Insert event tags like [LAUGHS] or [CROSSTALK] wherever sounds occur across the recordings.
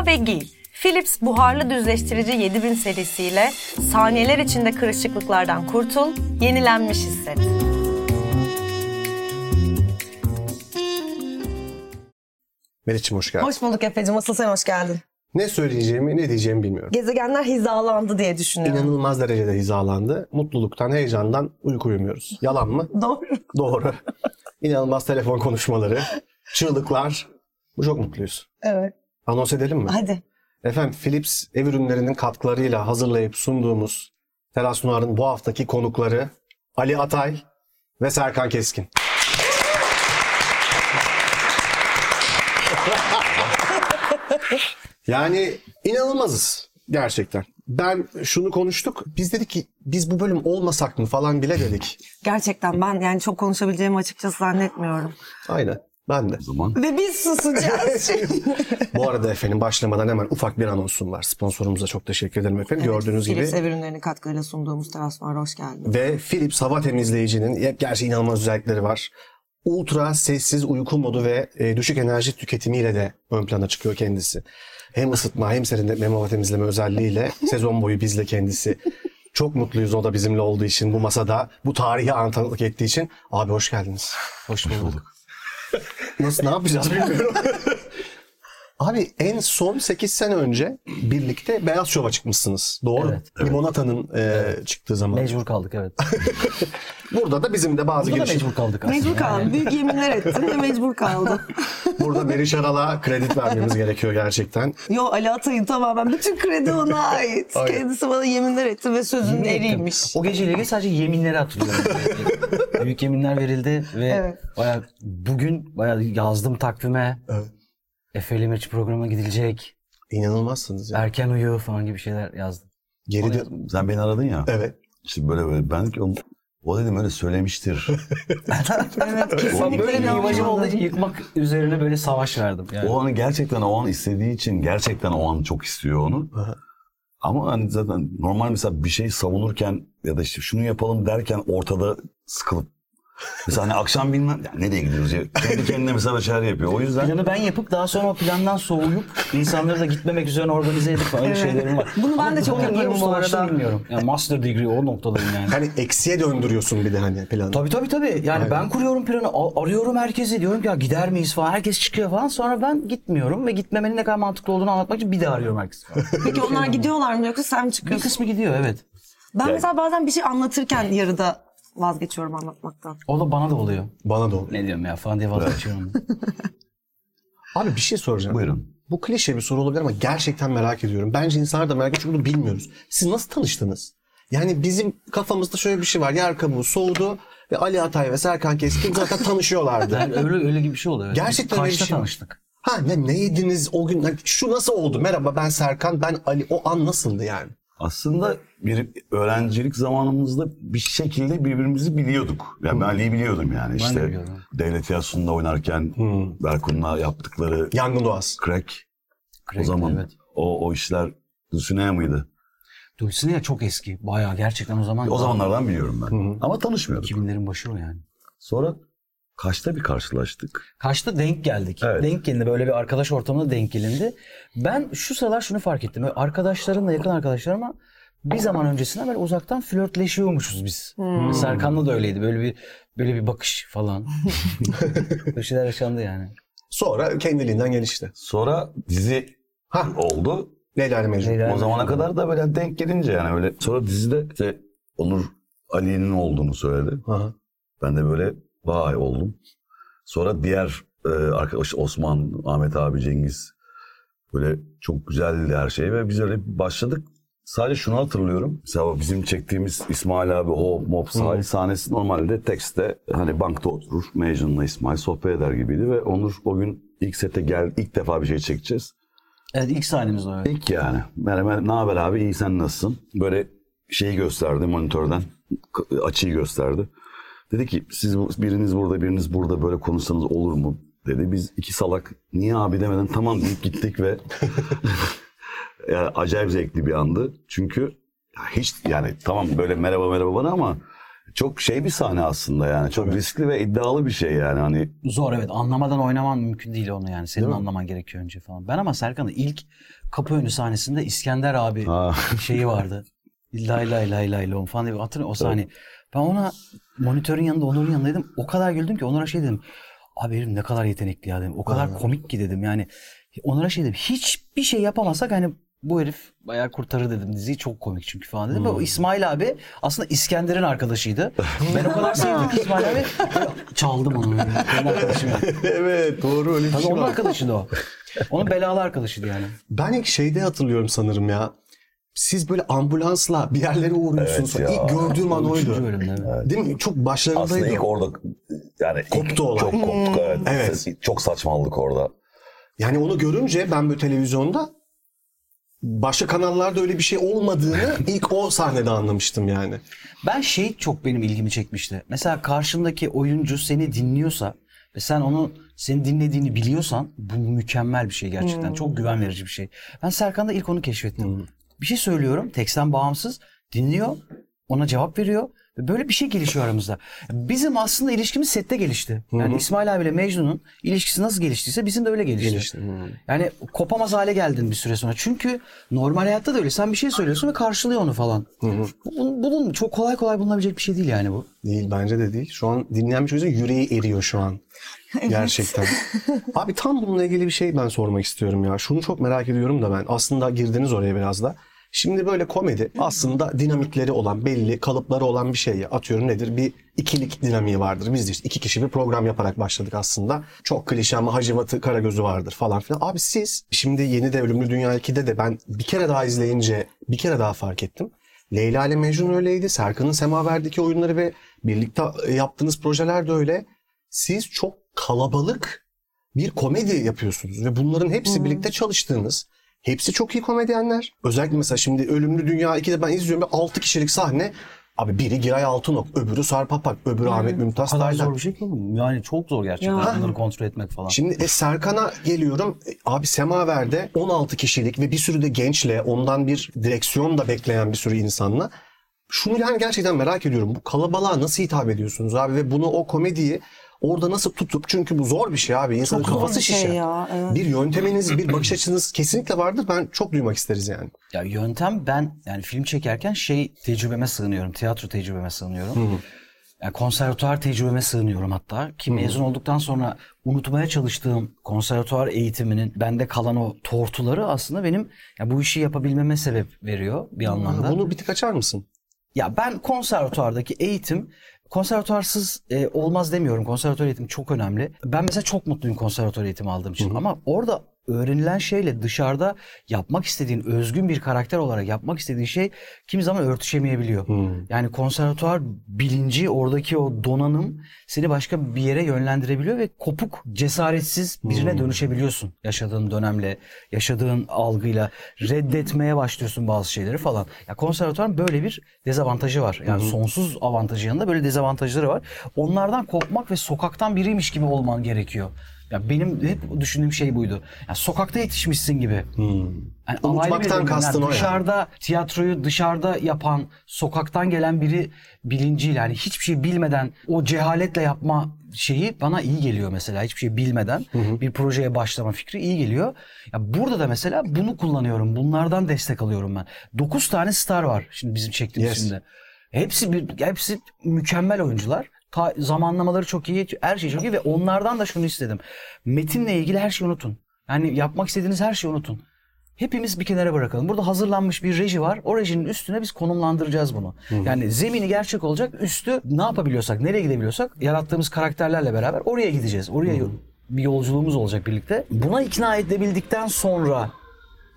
Yıka ve giy. Philips buharlı düzleştirici 7000 serisiyle saniyeler içinde kırışıklıklardan kurtul, yenilenmiş hisset. Meriç'im hoş geldin. Hoş bulduk Efe'cim. Asıl sen hoş geldin. Ne söyleyeceğimi, ne diyeceğimi bilmiyorum. Gezegenler hizalandı diye düşünüyorum. İnanılmaz derecede hizalandı. Mutluluktan, heyecandan uyku uyumuyoruz. Yalan mı? [LAUGHS] Doğru. Doğru. İnanılmaz telefon konuşmaları, çığlıklar. Bu çok mutluyuz. Evet. Anons edelim mi? Hadi. Efendim Philips ev ürünlerinin katkılarıyla hazırlayıp sunduğumuz Teras Noir'ın bu haftaki konukları Ali Atay ve Serkan Keskin. [LAUGHS] yani inanılmazız gerçekten. Ben şunu konuştuk. Biz dedik ki biz bu bölüm olmasak mı falan bile dedik. Gerçekten ben yani çok konuşabileceğimi açıkçası zannetmiyorum. Aynen. Ben de. O zaman Ve biz susacağız. [LAUGHS] Bu arada efendim başlamadan hemen ufak bir anonsum var. Sponsorumuza çok teşekkür ederim efendim. Gördüğünüz gibi Philips ev ürünlerinin katkılarıyla sunduğumuz var. Hoş geldin. Ve Philips hava temizleyicinin hep gerçi inanılmaz özellikleri var. Ultra sessiz uyku modu ve e, düşük enerji tüketimiyle de ön plana çıkıyor kendisi. Hem ısıtma hem serinletme hem hava temizleme özelliğiyle [LAUGHS] sezon boyu bizle kendisi. Çok mutluyuz o da bizimle olduğu için bu masada bu tarihi an tanıklık ettiği için. Abi hoş geldiniz. Hoş bulduk. Nasıl ne yapacağız bilmiyorum. [LAUGHS] Abi en son 8 sene önce birlikte Beyaz Şov'a çıkmışsınız. Doğru. Evet. Limonata'nın e, çıktığı zaman. Mecbur kaldık evet. [LAUGHS] Burada da bizim de bazı Burada da girişim. mecbur kaldık aslında. Mecbur kaldım. Büyük yeminler ettim ve mecbur kaldım. [LAUGHS] Burada Meriç Aral'a kredi vermemiz gerekiyor gerçekten. Yo Ali Atay'ın tamamen bütün kredi ona ait. Aynen. Kendisi bana yeminler etti ve sözünün Yemin ettim. eriymiş. O geceyle ilgili sadece yeminleri hatırlıyorum. [LAUGHS] Büyük yeminler verildi ve Evet. bayağı bugün bayağı yazdım takvime. Evet. Efe'li Meç programına gidilecek. İnanılmazsınız ya. Erken uyu falan gibi şeyler yazdım. Geri de... sen beni aradın ya. Evet. İşte böyle böyle. Ben ki o, o dedim öyle söylemiştir. [LAUGHS] Evet kesinlikle böyle bir imajım olduğu için yıkmak üzerine böyle savaş verdim. Yani. o anı gerçekten o an istediği için gerçekten o an çok istiyor onu. Ama hani zaten normal mesela bir şey savunurken ya da işte şunu yapalım derken ortada sıkılıp Mesela hani akşam bilmem ya nereye gidiyoruz ya. Kendi kendine mesela bir şeyler yapıyor. O yüzden Planı ben yapıp daha sonra o plandan soğuyup insanları da gitmemek üzerine organize edip falan Evet. şeylerim var. Bunu ben de çok yaparım bu arada. bilmiyorum. Yani master degree o noktadayım yani. Hani eksiye döndürüyorsun bir de hani planı. Tabii tabii tabii. Yani Aynen. ben kuruyorum planı, arıyorum herkesi. Diyorum ki ya gider miyiz falan. Herkes çıkıyor falan. Sonra ben gitmiyorum ve gitmemenin ne kadar mantıklı olduğunu anlatmak için bir daha arıyorum herkesi falan. Peki onlar gidiyorlar mı yoksa sen mi bir çıkıyorsun? kısmı gidiyor evet. Ben mesela bazen bir şey anlatırken yarıda vazgeçiyorum anlatmaktan. O da bana da oluyor. Bana da oluyor. Ne diyorum ya falan diye vazgeçiyorum. Abi bir şey soracağım. Buyurun. Bu klişe bir soru olabilir ama gerçekten merak ediyorum. Bence insanlar da merak ediyor çünkü bunu bilmiyoruz. Siz nasıl tanıştınız? Yani bizim kafamızda şöyle bir şey var. Yer kabuğu soğudu ve Ali Atay ve Serkan Keskin zaten tanışıyorlardı. [LAUGHS] yani öyle öyle gibi bir şey oluyor. Gerçekten öyle bir şey tanıştık? Ha ne, ne yediniz o gün? Hani şu nasıl oldu? Merhaba ben Serkan, ben Ali. O an nasıldı yani? aslında bir öğrencilik zamanımızda bir şekilde birbirimizi biliyorduk. Yani ben Ali'yi biliyordum yani. de işte biliyordum. devlet tiyatrosunda oynarken Berkun'la yaptıkları Yangın doğası. crack o Crack, zaman Evet. o, o işler Dulcinea mıydı? Dulcinea çok eski. Bayağı gerçekten o zaman. O zamanlardan biliyorum ben. Ama tanışmıyorduk. 2000'lerin başı o yani. Sonra kaçta bir karşılaştık? Kaçta denk geldik. Evet. Denk gelindi böyle bir arkadaş ortamında denk gelindi. Ben şu sıralar şunu fark ettim. Arkadaşlarımla yakın arkadaşlarıma bir zaman öncesinden böyle uzaktan flörtleşiyormuşuz biz. Serkan'la da öyleydi. Böyle bir böyle bir bakış falan. [LAUGHS] böyle şeyler yaşandı yani. Sonra kendiliğinden gelişti. Sonra dizi Ha oldu. Leyla ile Mecnun. Leyla- O zamana kadar da böyle denk gelince yani öyle. Sonra dizide işte Onur Ali'nin olduğunu söyledi. Aha. Ben de böyle vay oldum. Sonra diğer e, arkadaş Osman, Ahmet abi, Cengiz böyle çok güzeldi her şey ve biz öyle başladık. Sadece şunu hatırlıyorum. Mesela bizim çektiğimiz İsmail abi o mob sahil sahnesi normalde tekste hani bankta oturur. Mecnun'la İsmail sohbet eder gibiydi ve Onur o gün ilk sete gel ilk defa bir şey çekeceğiz. Evet ilk sahnemiz o. evet. İlk yani. Merhaba ne haber abi iyi sen nasılsın? Böyle şeyi gösterdi monitörden. Açıyı gösterdi. Dedi ki siz biriniz burada biriniz burada böyle konuşsanız olur mu? Dedi. Biz iki salak niye abi demeden tamam deyip gittik ve [LAUGHS] yani acayip zevkli bir andı. Çünkü ya hiç yani tamam böyle merhaba merhaba bana ama Çok şey bir sahne aslında yani. Çok riskli ve iddialı bir şey yani. Hani Zor evet. Anlamadan oynaman mümkün değil onu yani. Senin Değil mi? anlaman gerekiyor önce falan. Ben ama Serkan'ın ilk kapı önü sahnesinde İskender abi Ha. [LAUGHS] şeyi vardı. Lay lay lay lay lom falan diye hatırlıyorum o sahne. Ben ona monitörün yanında Onur'un yanındaydım. O kadar güldüm ki Onur'a şey dedim. Abi herif ne kadar yetenekli ya dedim. O kadar komik ki dedim. Yani Onur'a şey dedim. Hiçbir şey yapamasak hani bu herif bayağı kurtarır dedim diziyi. Çok komik çünkü falan dedim. Ve o İsmail abi aslında İskender'in arkadaşıydı. Ben o kadar sevdim ki İsmail abi. [LAUGHS] Çaldım onu. Benim arkadaşım evet doğru öyle bir Tabii şey onun var. arkadaşıydı o. Onun belalı arkadaşıydı yani. Ben ilk şeyde hatırlıyorum sanırım ya. Siz böyle ambulansla bir yerlere uğruyorsunuz. Evet ya. İlk gördüğüm an oydu. bölümde. evet. Değil mi? Çok başlarındaydı. aslında ilk orada yani Koptu olay. Çok koptuk evet. Evet. Çok saçmalık orada. Yani onu görünce ben böyle televizyonda başka kanallarda öyle bir şey olmadığını [LAUGHS] ilk o sahnede anlamıştım yani. Ben şey çok benim ilgimi çekmişti. Mesela karşındaki oyuncu seni dinliyorsa ve sen onu seni dinlediğini biliyorsan bu mükemmel bir şey gerçekten. Çok güven verici bir şey. Ben Serkan'da ilk onu keşfettim. Bir şey söylüyorum teksten bağımsız dinliyor ona cevap veriyor ve böyle bir şey gelişiyor aramızda. Bizim aslında ilişkimiz sette gelişti. Yani İsmail abiyle Mecnun'un ilişkisi nasıl geliştiyse bizim de öyle gelişti. Gelişti. Yani kopamaz hale geldin bir süre sonra. Çünkü normal hayatta da öyle. Sen bir şey söylüyorsun ve karşılıyor onu falan. Bunun, bunun çok kolay kolay bulunabilecek bir şey değil yani bu. Değil bence de değil. Şu an dinleyen bir yüreği eriyor şu an. [LAUGHS] Gerçekten. Abi tam bununla ilgili bir şey ben sormak istiyorum ya. Şunu çok merak ediyorum da ben. Aslında girdiniz oraya biraz da. Şimdi böyle komedi aslında dinamikleri olan, belli kalıpları olan bir şey ya. Atıyorum nedir? Bir ikilik dinamiği vardır. Biz de işte iki kişi bir program yaparak başladık aslında. Çok klişe ama Hacivat'ı Karagöz'ü vardır falan filan. Abi siz şimdi yeni de Ölümlü Dünya 2'de de ben bir kere daha izleyince bir kere daha fark ettim. Leyla ile Mecnun öyleydi. Serkan'ın Semaver'deki oyunları ve birlikte yaptığınız projeler de öyle. Siz çok kalabalık bir komedi yapıyorsunuz ve bunların hepsi birlikte çalıştığınız. Hepsi çok iyi komedyenler. Özellikle mesela şimdi Ölümlü Dünya 2'de ben izliyorum ve 6 kişilik sahne. Abi biri Giray Altınok, öbürü Sarp Apak, öbürü Ahmet Mümtaz Taylan. zor bir şey ki oğlum. Yani çok zor gerçekten Ya. bunları kontrol etmek falan. Şimdi e, Serkan'a geliyorum. E, Abi Semaver'de 16 kişilik ve bir sürü de gençle, ondan bir direksiyon da bekleyen bir sürü insanla. Şunu yani gerçekten merak ediyorum. Bu kalabalığa nasıl hitap ediyorsunuz abi ve bunu o komediyi orada nasıl tutup çünkü bu zor bir şey abi. İnsanın Çok kafası bir şey şişer. ya, evet. Bir yönteminiz, bir bakış açınız kesinlikle vardır. Ben çok duymak isteriz yani. Ya yöntem ben yani film çekerken şey tecrübeme sığınıyorum. Tiyatro tecrübeme sığınıyorum. Yani konservatuar tecrübeme sığınıyorum hatta. Ki mezun olduktan sonra unutmaya çalıştığım konservatuar eğitiminin bende kalan o tortuları aslında benim ya bu işi yapabilmeme sebep veriyor bir anlamda. Bunu bir tık açar mısın? Ya ben konservatuardaki eğitim konservatuarsız e, olmaz demiyorum. Konservatuar eğitimi çok önemli. Ben mesela çok mutluyum konservatuar eğitimi aldığım için. Ama orada öğrenilen şeyle dışarıda yapmak istediğin özgün bir karakter olarak yapmak istediğin şey kimi zaman örtüşemeyebiliyor. Yani konservatuar bilinci oradaki o donanım seni başka bir yere yönlendirebiliyor ve kopuk, cesaretsiz birine dönüşebiliyorsun yaşadığın dönemle, yaşadığın algıyla reddetmeye başlıyorsun bazı şeyleri falan. Ya konservatuarın böyle bir dezavantajı var. Yani sonsuz avantajı yanında böyle dezavantajları var. Onlardan kopmak ve sokaktan biriymiş gibi olman gerekiyor. Ya benim hep düşündüğüm şey buydu. Ya sokakta yetişmişsin gibi. Yani alaylı Unutmaktan kastın o yani. Dışarıda tiyatroyu dışarıda yapan, sokaktan gelen biri bilinciyle yani hiçbir şey bilmeden o cehaletle yapma şeyi bana iyi geliyor mesela. Hiçbir şey bilmeden bir projeye başlama fikri iyi geliyor. Ya burada da mesela bunu kullanıyorum. Bunlardan destek alıyorum ben. 9 tane star var şimdi bizim çektiğimiz Yes. filmde. Hepsi bir hepsi mükemmel oyuncular. Ta- zamanlamaları çok iyi, her şey çok iyi ve onlardan da şunu istedim. Metinle ilgili her şeyi unutun. Yani yapmak istediğiniz her şeyi unutun. Hepimiz bir kenara bırakalım. Burada hazırlanmış bir reji var. O rejinin üstüne biz konumlandıracağız bunu. Yani zemini gerçek olacak. Üstü ne yapabiliyorsak, nereye gidebiliyorsak yarattığımız karakterlerle beraber oraya gideceğiz. Oraya bir yolculuğumuz olacak birlikte. Buna ikna edebildikten sonra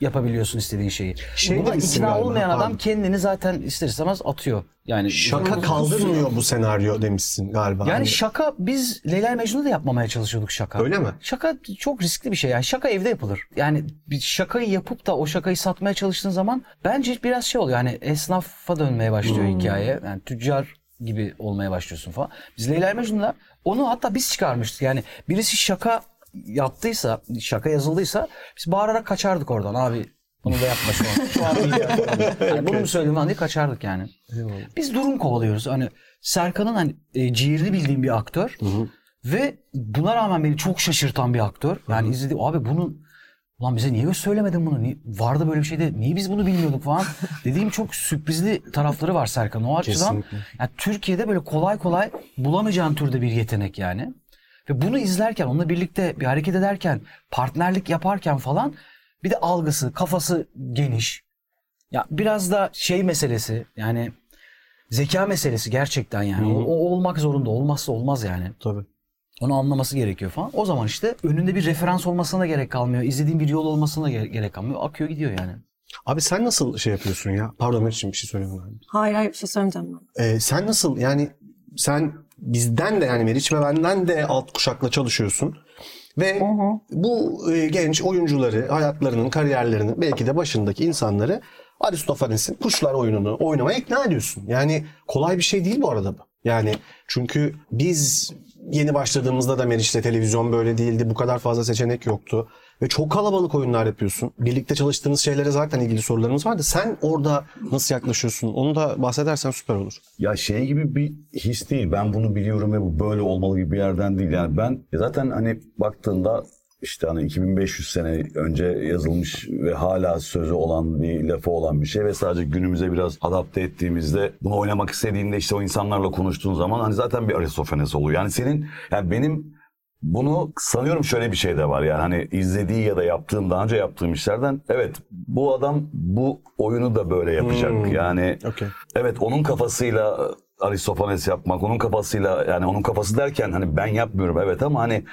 yapabiliyorsun istediğin şeyi. Şey Buna demişsin ikna galiba, olmayan adam pardon. kendini zaten ister istemez atıyor. Yani Şaka kaldırmıyor bu senaryo demişsin galiba. yani Hani- şaka biz Leyla Mecnun'da da yapmamaya çalışıyorduk şaka. Öyle mi? Şaka çok riskli bir şey. Yani şaka evde yapılır. Yani bir şakayı yapıp da o şakayı satmaya çalıştığın zaman bence biraz şey oluyor. Yani esnafa dönmeye başlıyor hikaye. Yani tüccar gibi olmaya başlıyorsun falan. Biz Leyla Mecnun'da onu hatta biz çıkarmıştık. Yani birisi şaka yaptıysa, şaka yazıldıysa biz bağırarak kaçardık oradan abi. Bunu da yapma şu an. Şu an. [LAUGHS] Yani bunu mu söyledim lan diye kaçardık yani. Biz durum kovalıyoruz. Hani Serkan'ın hani e, ciğerini bildiğim bir aktör. Ve buna rağmen beni çok şaşırtan bir aktör. Yani izledim abi bunun Ulan bize niye söylemedin bunu? Niye, vardı böyle bir şey de niye biz bunu bilmiyorduk falan. [LAUGHS] Dediğim çok sürprizli tarafları var Serkan. O açıdan Kesinlikle. yani Türkiye'de böyle kolay kolay bulamayacağın türde bir yetenek yani. Ve bunu izlerken, onunla birlikte bir hareket ederken, partnerlik yaparken falan bir de algısı, kafası geniş. Ya biraz da şey meselesi yani zeka meselesi gerçekten yani. O, o olmak zorunda. Olmazsa olmaz yani. Tabii. Onu anlaması gerekiyor falan. O zaman işte önünde bir referans olmasına da gerek kalmıyor. İzlediğin bir yol olmasına gerek kalmıyor. Akıyor gidiyor yani. Abi sen nasıl şey yapıyorsun ya? Pardon için bir şey söylüyorum abi. Hayır hayır bir şey söylemeyeceğim ben. Ee, sen nasıl yani sen bizden de yani Meriç ve benden de alt kuşakla çalışıyorsun. Ve bu e, genç oyuncuları, hayatlarının, kariyerlerinin belki de başındaki insanları Aristofanes'in kuşlar oyununu oynamaya ikna ediyorsun. Yani kolay bir şey değil bu arada bu. Yani çünkü biz yeni başladığımızda da Meriç'te televizyon böyle değildi. Bu kadar fazla seçenek yoktu. Ve çok kalabalık oyunlar yapıyorsun. Birlikte çalıştığınız şeylere zaten ilgili sorularımız vardı. Sen orada nasıl yaklaşıyorsun? Onu da bahsedersen süper olur. Ya şey gibi bir his değil. Ben bunu biliyorum ve bu böyle olmalı gibi bir yerden değil. Yani ben zaten hani baktığında işte hani 2500 sene önce yazılmış ve hala sözü olan bir lafı olan bir şey ve sadece günümüze biraz adapte ettiğimizde bunu oynamak istediğinde işte o insanlarla konuştuğun zaman hani zaten bir Aristofanes oluyor. Yani senin yani benim bunu sanıyorum şöyle bir şey de var yani hani izlediği ya da yaptığım daha önce yaptığım işlerden evet bu adam bu oyunu da böyle yapacak. Yani Okey. Evet onun kafasıyla e, Aristofanes yapmak, onun kafasıyla yani onun kafası derken hani ben yapmıyorum evet ama hani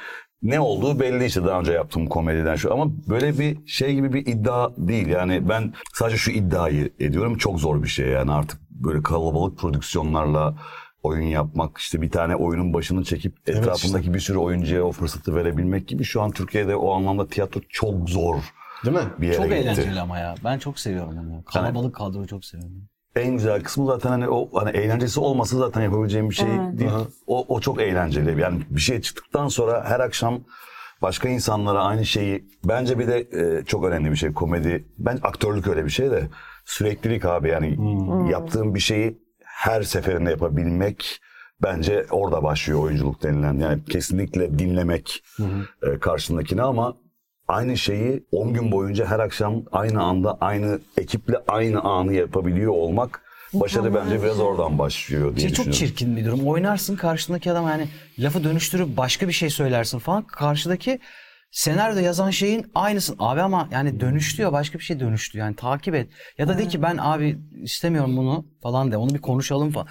ne olduğu belli işte daha önce yaptığım komediden şu ama böyle bir şey gibi bir iddia değil yani ben sadece şu iddiayı ediyorum çok zor bir şey yani artık böyle kalabalık prodüksiyonlarla oyun yapmak işte bir tane oyunun başını çekip etrafındaki bir sürü oyuncuya o fırsatı verebilmek gibi şu an Türkiye'de o anlamda tiyatro çok zor Değil mi? bir yere Çok gitti. eğlenceli ama ya. Ben çok seviyorum onu. Kalabalık kadroyu çok seviyorum. en güzel kısmı zaten hani o hani eğlencesi olmasa zaten yapabileceğim bir şey değil. O, o çok eğlenceli. Yani bir şey çıktıktan sonra her akşam başka insanlara aynı şeyi bence bir de e, çok önemli bir şey komedi. Ben aktörlük öyle bir şey de süreklilik abi yani yaptığım bir şeyi her seferinde yapabilmek bence orada başlıyor oyunculuk denilen. Yani kesinlikle dinlemek e, karşındakini ama aynı şeyi 10 gün boyunca her akşam aynı anda aynı ekiple aynı anı yapabiliyor olmak başarı bence biraz oradan başlıyor diye Şey çok çirkin bir durum. Oynarsın karşındaki adam yani lafı dönüştürüp başka bir şey söylersin falan. Karşıdaki senaryoda yazan şeyin aynısın. Abi ama yani dönüştü ya başka bir şey dönüştü. Yani takip et. Ya da de ki ben abi istemiyorum bunu falan de. Onu bir konuşalım falan.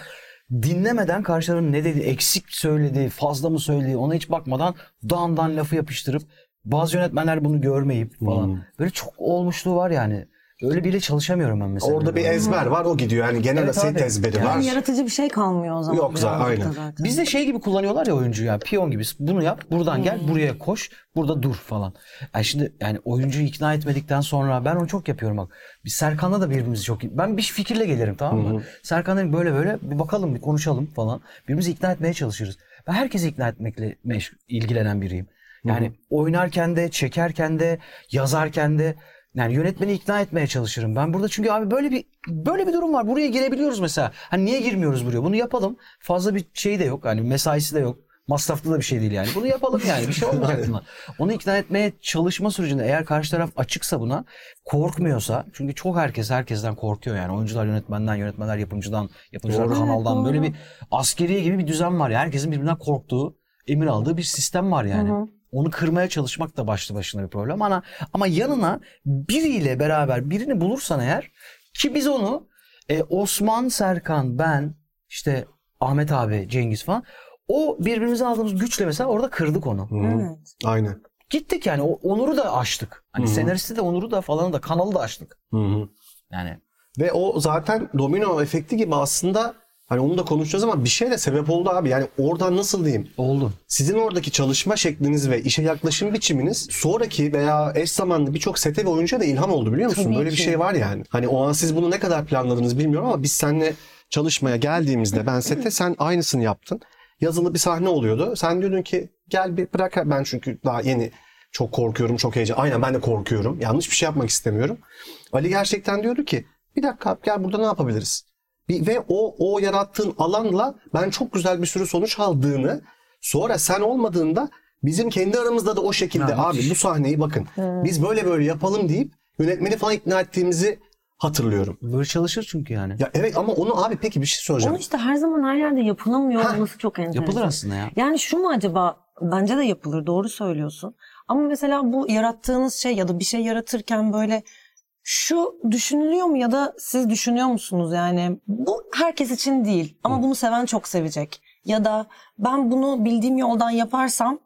Dinlemeden karşılarının ne dedi, eksik söyledi, fazla mı söyledi ona hiç bakmadan dağından lafı yapıştırıp bazı yönetmenler bunu görmeyip falan. Böyle çok olmuşluğu var yani. Öyle biriyle çalışamıyorum ben mesela. Orada bir ezber var o gidiyor. Yani genel Evet abi. ezberi Yani var. Yani yaratıcı bir şey kalmıyor o zaman. Yok zaten, aynen. zaten. Bizde şey gibi kullanıyorlar ya oyuncu ya piyon gibi bunu yap buradan gel buraya koş burada dur falan. Yani şimdi yani oyuncuyu ikna etmedikten sonra ben onu çok yapıyorum bak. Biz Serkan'la da birbirimizi çok ben bir fikirle gelirim tamam mı? Serkan dedim böyle böyle bir bakalım bir konuşalım falan. Birbirimizi ikna etmeye çalışırız. Ben herkesi ikna etmekle meş- ilgilenen biriyim. Yani oynarken de çekerken de yazarken de yani yönetmeni ikna etmeye çalışırım. Ben burada çünkü abi böyle bir böyle bir durum var. Buraya girebiliyoruz mesela. Hani niye girmiyoruz buraya? Bunu yapalım. Fazla bir şey de yok. Hani mesaisi de yok. Masraflı da bir şey değil yani. Bunu yapalım yani. Bir şey olmayacak [LAUGHS] buna. Onu ikna etmeye çalışma sürecinde eğer karşı taraf açıksa buna, korkmuyorsa çünkü çok herkes herkesten korkuyor yani. Oyuncular yönetmenden, yönetmenler yapımcıdan, yapımcılar kanaldan böyle bir askeriye gibi bir düzen var ya. Herkesin birbirinden korktuğu, emir aldığı bir sistem var yani. Onu kırmaya çalışmak da başlı başına bir problem. Ama, ama yanına biriyle beraber birini bulursan eğer ki biz onu e, Osman, Serkan, ben, işte Ahmet abi, Cengiz falan o birbirimize aldığımız güçle mesela orada kırdık onu. Evet. Aynen. Gittik yani o onuru da aştık. Hani senaristi de onuru da falanı da kanalı da açtık. Yani Ve o zaten domino efekti gibi aslında hani onu da konuşacağız ama bir şey de sebep oldu abi. Yani oradan nasıl diyeyim? oldu. Sizin oradaki çalışma şekliniz ve işe yaklaşım biçiminiz sonraki veya eş zamanlı birçok sete ve oyuncuya da ilham oldu biliyor musun? Tabii Böyle bir ki. şey var yani. Hani o an siz bunu ne kadar planladınız bilmiyorum ama biz seninle çalışmaya geldiğimizde ben sete sen aynısını yaptın. Yazılı bir sahne oluyordu. Sen diyordun ki gel bir bırak ben çünkü daha yeni çok korkuyorum, çok heyecan. Aynen ben de korkuyorum. Yanlış bir şey yapmak istemiyorum. Ali gerçekten diyordu ki bir dakika abi, gel burada ne yapabiliriz? Ve o o yarattığın alanla ben çok güzel bir sürü sonuç aldığını sonra sen olmadığında bizim kendi aramızda da o şekilde Ha, abi bu sahneyi bakın biz böyle böyle yapalım deyip yönetmeni falan ikna ettiğimizi hatırlıyorum. Böyle çalışır çünkü yani. Ya evet ama onu abi peki bir şey soracağım. Onu işte her zaman her yerde yapılamıyor olması çok enteresan. Yapılır aslında ya. Yani şu mu acaba? Bence de yapılır. Doğru söylüyorsun. Ama mesela bu yarattığınız şey ya da bir şey yaratırken böyle şu düşünülüyor mu ya da siz düşünüyor musunuz yani? Bu herkes için değil ama bunu seven çok sevecek. Ya da ben bunu bildiğim yoldan yaparsam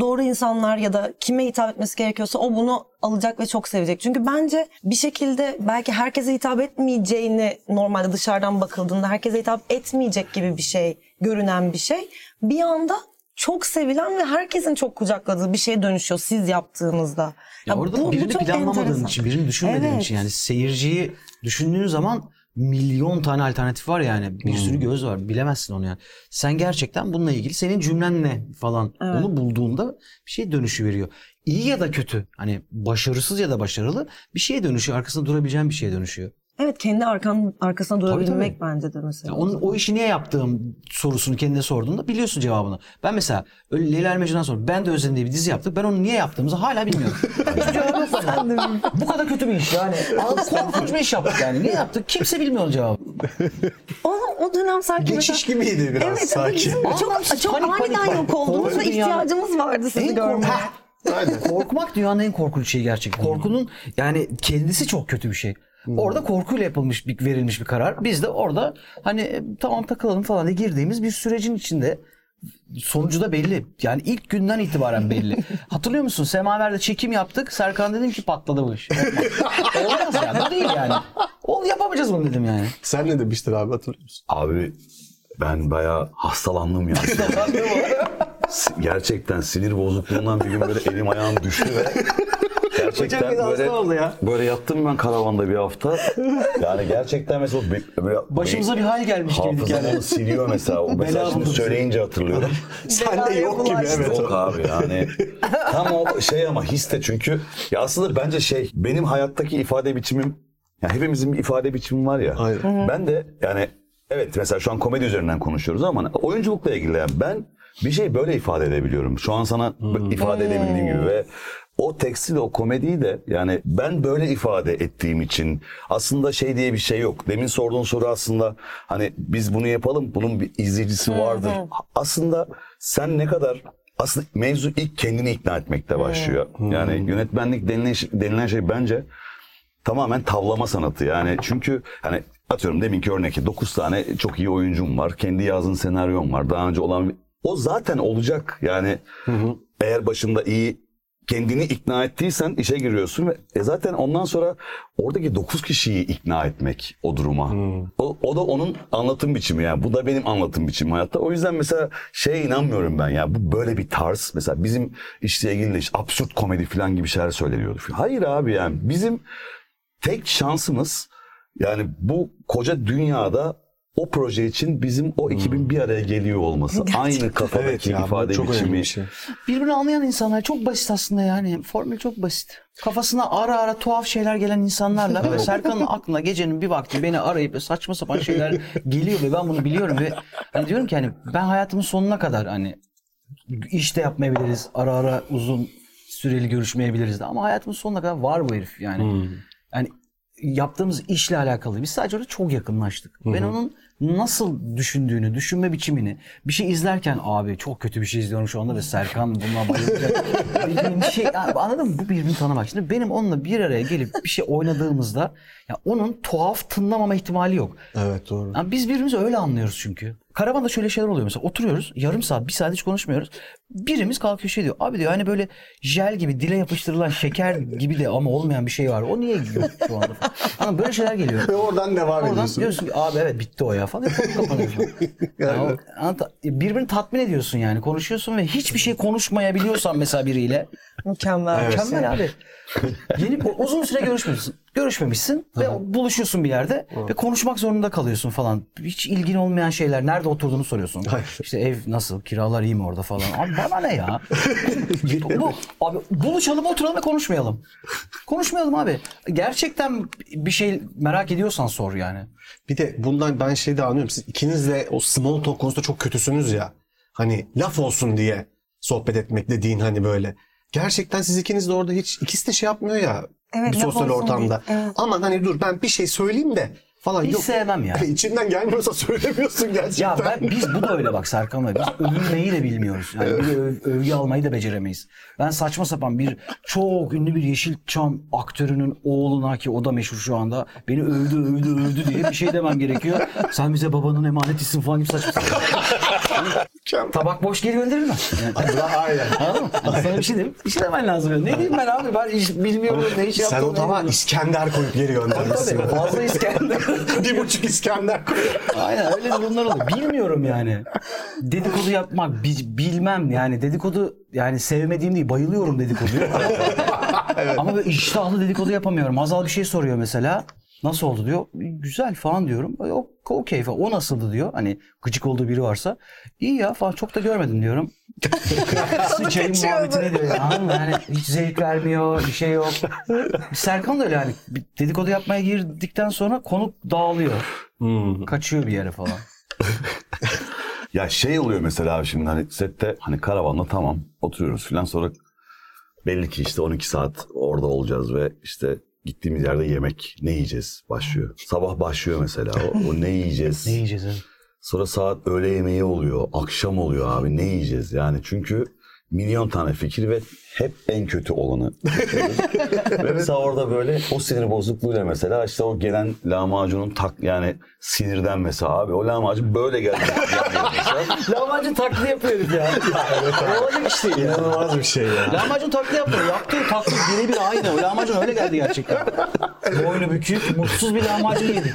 doğru insanlar ya da kime hitap etmesi gerekiyorsa o bunu alacak ve çok sevecek. Çünkü bence bir şekilde belki herkese hitap etmeyeceğini normalde dışarıdan bakıldığında herkese hitap etmeyecek gibi bir şey, görünen bir şey bir anda çok sevilen ve herkesin çok kucakladığı bir şeye dönüşüyor siz yaptığınızda. Ya orada birini çok planlamadığın enteresan. için, birini düşünmediğin Evet. için yani seyirciyi düşündüğün zaman milyon tane alternatif var yani. Bir sürü göz var. Bilemezsin onu yani. Sen gerçekten bununla ilgili senin cümlen ne falan Evet. onu bulduğunda bir şey dönüşü veriyor. İyi ya da kötü. Hani başarısız ya da başarılı bir şeye dönüşüyor. Arkasında durabileceğin bir şeye dönüşüyor. Evet kendi arkan, arkasına durabilmek tabii. bence de mesela. Ya onun, o işi niye yaptığım sorusunu kendine sorduğunda biliyorsun cevabını. Ben mesela öyle Leyla ile Mecnun'dan sonra ben de Özlem diye bir dizi yaptık. Ben onu niye yaptığımızı hala bilmiyorum. [LAUGHS] Hiçbir cevabı yok bana. Bu kadar kötü bir iş yani. [LAUGHS] Abi korkunç bir iş yaptık yani. Niye yaptık? Kimse bilmiyor cevabı. O, o dönem sanki Geçiş mesela... gibiydi biraz Evet, sanki. bizim çok, çok panik, aniden panik. yok olduğumuz ve ihtiyacımız vardı sizi görmeye. Aynen. Korkmak dünyanın en korkunç şeyi gerçekten. Korkunun yani kendisi çok kötü bir şey. Orada korkuyla yapılmış bir verilmiş bir karar. Biz de orada hani e, tamam takılalım falan diye girdiğimiz bir sürecin içinde sonucu da belli. Yani ilk günden itibaren belli. [LAUGHS] Hatırlıyor musun? Semaver'de çekim yaptık. Serkan dedim ki patladı bu iş. Olmaz [LAUGHS] yani. Bu değil yani. Ol yapamayacağız bunu dedim yani. Sen ne demiştin abi hatırlıyor musun? Abi ben bayağı hastalandım ya. [LAUGHS] Gerçekten sinir bozukluğundan bir gün böyle elim ayağım düştü ve gerçekten bir de hasta böyle, oldu ya. böyle yattım ben karavanda bir hafta. Yani gerçekten mesela be- böyle Başımıza bir hal gelmiş gibi yani. siliyor mesela. O [LAUGHS] mesela şimdi söyleyince hatırlıyorum. [LAUGHS] Sen de yok gibi evet. Yok abi yani tam o şey ama hisse çünkü ya aslında bence şey benim hayattaki ifade biçimim ya hepimizin bir ifade biçimi var ya. Aynen. Ben de yani evet mesela şu an komedi üzerinden konuşuyoruz ama oyunculukla ilgili yani ben bir şey böyle ifade edebiliyorum. Şu an sana ifade edebildiğim gibi ve o tekstil o komediyi de yani ben böyle ifade ettiğim için aslında şey diye bir şey yok. Demin sorduğun soru aslında hani biz bunu yapalım bunun bir izleyicisi vardır. Aslında sen ne kadar aslında mevzu ilk kendini ikna etmekte başlıyor. Yani yönetmenlik denilen, şey- denilen şey bence tamamen tavlama sanatı. Yani çünkü hani atıyorum deminki örnek 9 tane çok iyi oyuncum var. Kendi yazdığın senaryom var. Daha önce olan o zaten olacak. Yani eğer başında iyi kendini ikna ettiysen işe giriyorsun ve e zaten ondan sonra oradaki 9 kişiyi ikna etmek o duruma. O, o da onun anlatım biçimi yani. Bu da benim anlatım biçimim hayatta. O yüzden mesela şeye inanmıyorum ben ya. Bu böyle bir tarz. Mesela bizim işle ilgili de işte absürt komedi falan gibi şeyler söyleniyordu. Hayır abi yani bizim tek şansımız yani bu koca dünyada o proje için bizim o ekibin bir araya geliyor olması. [LAUGHS] Aynı kafadaki Evet ya ifade çok önemli biçimi. bir şey. Birbirini anlayan insanlar çok basit aslında yani. Formül çok basit. Kafasına ara ara tuhaf şeyler gelen insanlarla [LAUGHS] ve Serkan'ın aklına gecenin bir vakti beni arayıp saçma sapan şeyler geliyor ve ben bunu biliyorum ve hani diyorum ki hani ben hayatımın sonuna kadar hani işte yapmayabiliriz. Ara ara uzun süreli görüşmeyebiliriz de ama hayatımın sonuna kadar var bu herif yani. Yani yaptığımız işle alakalı. Biz sadece orada çok yakınlaştık. Ben onun nasıl düşündüğünü, düşünme biçimini bir şey izlerken abi çok kötü bir şey izliyorum şu anda ve Serkan buna bayılacak. [LAUGHS] dediğim bir şey abi anladın mı? Bu birbirini tanımak. Şimdi benim onunla bir araya gelip bir şey oynadığımızda ya onun tuhaf tınlamama ihtimali yok. Evet doğru. Yani biz birbirimizi öyle anlıyoruz çünkü. Karavanda şöyle şeyler oluyor mesela oturuyoruz yarım saat bir saat hiç konuşmuyoruz. Birimiz kalkıyor şey diyor abi diyor hani böyle jel gibi dile yapıştırılan şeker gibi de ama olmayan bir şey var. O niye yok şu anda? Ama böyle şeyler geliyor. Ve oradan devam Oradan ediyorsun. diyorsun ki abi evet bitti o ya falan. Konu kapanıyor falan. [LAUGHS] Yani birbirini tatmin ediyorsun yani. Konuşuyorsun ve hiçbir şey konuşmayabiliyorsan mesela biriyle. Mükemmel. Mükemmel abi. Yeni, uzun süre görüşmüyorsun. görüşmemişsin ve buluşuyorsun bir yerde ve konuşmak zorunda kalıyorsun falan. Hiç ilgin olmayan şeyler. Nerede oturduğunu soruyorsun. Hayır. İşte ev nasıl, kiralar iyi mi orada falan. Abi bana ne ya? [LAUGHS] Bu, abi buluşalım, oturalım ve konuşmayalım. Konuşmayalım abi. Gerçekten bir şey merak ediyorsan sor yani. Bir de bundan ben şey de anlıyorum. Siz ikiniz de o small talk konusunda çok kötüsünüz ya. Hani laf olsun diye sohbet etmek dediğin hani böyle. Gerçekten siz ikiniz de orada hiç ikisi de şey yapmıyor ya. Evet, bir sosyal ortamda. diye, evet. Aman hani dur ben bir şey söyleyeyim de falan Hiç yok. sevmem ya. [LAUGHS] İçinden gelmiyorsa söylemiyorsun gerçekten. Ya ben, biz bu da öyle bak Serkan Bey. Biz övünmeyi de bilmiyoruz. Yani bir de öv- övgü almayı da beceremeyiz. Ben saçma sapan bir çok ünlü bir Yeşilçam aktörünün oğluna ki o da meşhur şu anda beni övdü övdü övdü diye bir şey demem gerekiyor. Sen bize babanın emanetisin falan gibi saçma sapan. [LAUGHS] Tabak boş geri gönderilmez. Yani, [LAUGHS] Aynen. anladın mı? Sana bir şey diyeyim. Bir şey demen lazım. Ne diyeyim ben abi? Ben hiç bilmiyorum ne iş Sen o tabağa bilmiyorum. İskender koyup geri göndermişsin. Tabii fazla İskender. [LAUGHS] bir buçuk İskender koyup. Aynen öyle durumlar oluyor. Bilmiyorum yani. Dedikodu yapmak bi- bilmem yani dedikodu yani sevmediğim değil bayılıyorum dedikoduya. [LAUGHS] Ama böyle iştahlı dedikodu yapamıyorum. Azal bir şey soruyor mesela. Nasıl oldu diyor. Güzel falan diyorum. O okey falan. O nasıldı diyor. Hani gıcık olduğu biri varsa. İyi ya falan çok da görmedim diyorum. [LAUGHS] Sıçayım muhabbetine diyor ya. Anladın mı? Yani hiç zevk vermiyor. Bir şey yok. Serkan da öyle yani. Bir Dedikodu yapmaya girdikten sonra konuk dağılıyor. Kaçıyor bir yere falan. [LAUGHS] Ya şey oluyor mesela abi şimdi hani sette hani karavanla tamam oturuyoruz filan sonra belli ki işte 12 saat orada olacağız ve işte gittiğimiz yerde yemek ne yiyeceğiz başlıyor. Sabah başlıyor mesela o, o ne yiyeceğiz. Ne yiyeceğiz? Sonra saat öğle yemeği oluyor, akşam oluyor abi ne yiyeceğiz yani çünkü milyon tane fikir ve hep en kötü olanı. yapıyoruz. [LAUGHS] ve mesela orada böyle o sinir bozukluğuyla mesela işte o gelen lahmacunun tak yani sinirden mesela abi o lahmacun böyle geldi. [LAUGHS] Lahmacun taklidi yapıyor herif ya. Ne olacak işte ya. İnanılmaz bir şey ya. Lahmacun taklidi yapıyor. Yaptığı taklit birebir aynı. O lahmacun öyle geldi gerçekten. Boynu bükük, mutsuz bir lahmacun yedik.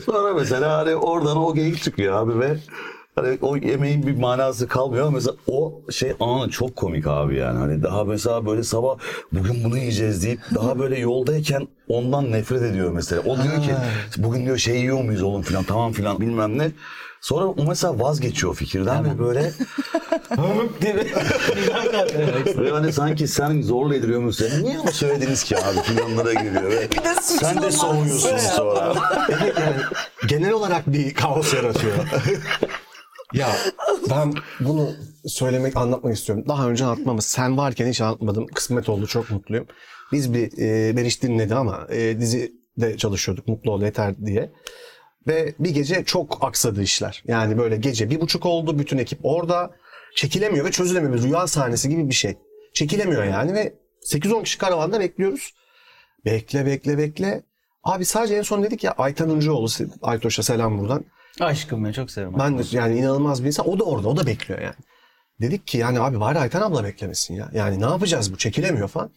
[LAUGHS] Sonra mesela hani oradan o geyik çıkıyor abi ve hani o yemeğin bir manası kalmıyor. Mesela o şey anı çok komik abi yani. Hani daha mesela böyle sabah bugün bunu yiyeceğiz deyip daha böyle yoldayken ondan nefret ediyor mesela. O diyor ki bugün diyor şey yiyor muyuz oğlum filan tamam filan bilmem ne. Sonra o mesela vazgeçiyor fikirden ve böyle [LAUGHS] [LAUGHS] ve hani sanki sen zorla ediliyormuşsun. Niye onu söylediniz ki abi filanlara giriyor. Ve sen de soğuyorsun sonra. Evet yani genel olarak bir kaos yaratıyor. [LAUGHS] ya ben bunu söylemek, anlatmak istiyorum. Daha önce anlatmamız. Sen varken hiç anlatmadım. Kısmet oldu. Çok mutluyum. Biz bir e, Meriç dinledi ama e, dizide çalışıyorduk. Mutlu ol yeter diye. Ve bir gece çok aksadı işler. Yani böyle gece bir buçuk oldu. Bütün ekip orada. Çekilemiyor ve çözülemiyor. Bir rüya sahnesi gibi bir şey. Çekilemiyor yani ve 8-10 kişi karavanda bekliyoruz. Bekle bekle bekle. Abi sadece en son dedik ya Aytan Uncuoğlu, Aytoş'a selam buradan. Aşkım ben çok severim. Ben de yani inanılmaz bir insan. O da orada, o da bekliyor yani. Dedik ki yani abi bari Ayten abla beklemesin ya. Yani ne yapacağız bu çekilemiyor falan.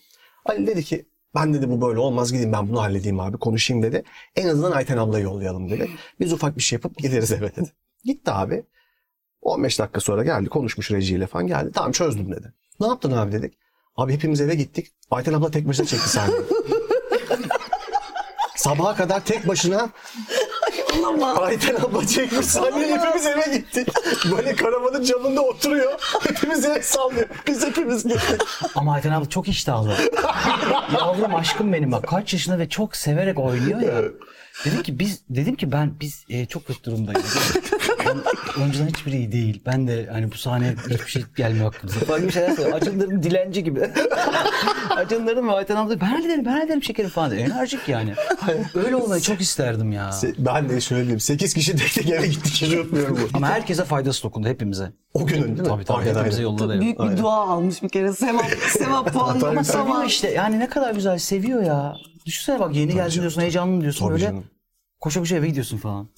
Ali dedi ki ben dedi bu böyle olmaz gideyim ben bunu halledeyim abi konuşayım dedi. En azından Ayten ablayı yollayalım dedi. Biz ufak bir şey yapıp gideriz eve dedi. Gitti abi. 15 dakika sonra geldi konuşmuş rejiyle falan geldi. Tamam çözdüm dedi. Ne yaptın abi dedik. Abi hepimiz eve gittik. Ayten abla tek başına çekti sahneyi. [LAUGHS] Sabaha kadar tek başına Ayten abla çekmiş sahneyi hepimiz eve gittik. Böyle karavanın camında oturuyor. Hepimiz el sallıyor. Biz hepimiz gittik. Ama Ayten abla çok iştahlı. [LAUGHS] Yavrum aşkım benim bak kaç yaşında ve çok severek oynuyor ya. Dedim ki biz dedim ki ben biz e, çok kötü durumdayız. Ben, önceden hiçbiri iyi değil. Ben de hani bu sahneye hiçbir şey gelmiyor aklımıza. Falan gibi şeyler söylüyor. Acınlarım dilenci gibi. [LAUGHS] Acınlarım ve Ayten abla ben hallederim ben hallederim şekerim falan. diyor. Enerjik yani. Öyle olmayı çok isterdim ya. Ben de şöyle diyeyim. 8 kişi tek tek eve gittik. Hiç unutmuyorum bu. Ama herkese faydası dokundu hepimize. O günün değil mi? Tabii tabii Aynen, hepimize aynen. yolladı. Büyük bir dua almış bir kere. Sevap, sevap puanı. Ama seviyor Tamam. işte. Yani ne kadar güzel seviyor ya. Düşünsene bak yeni geldin diyorsun, heyecanlı diyorsun Tabii böyle. canım. Koşa koşa eve gidiyorsun falan.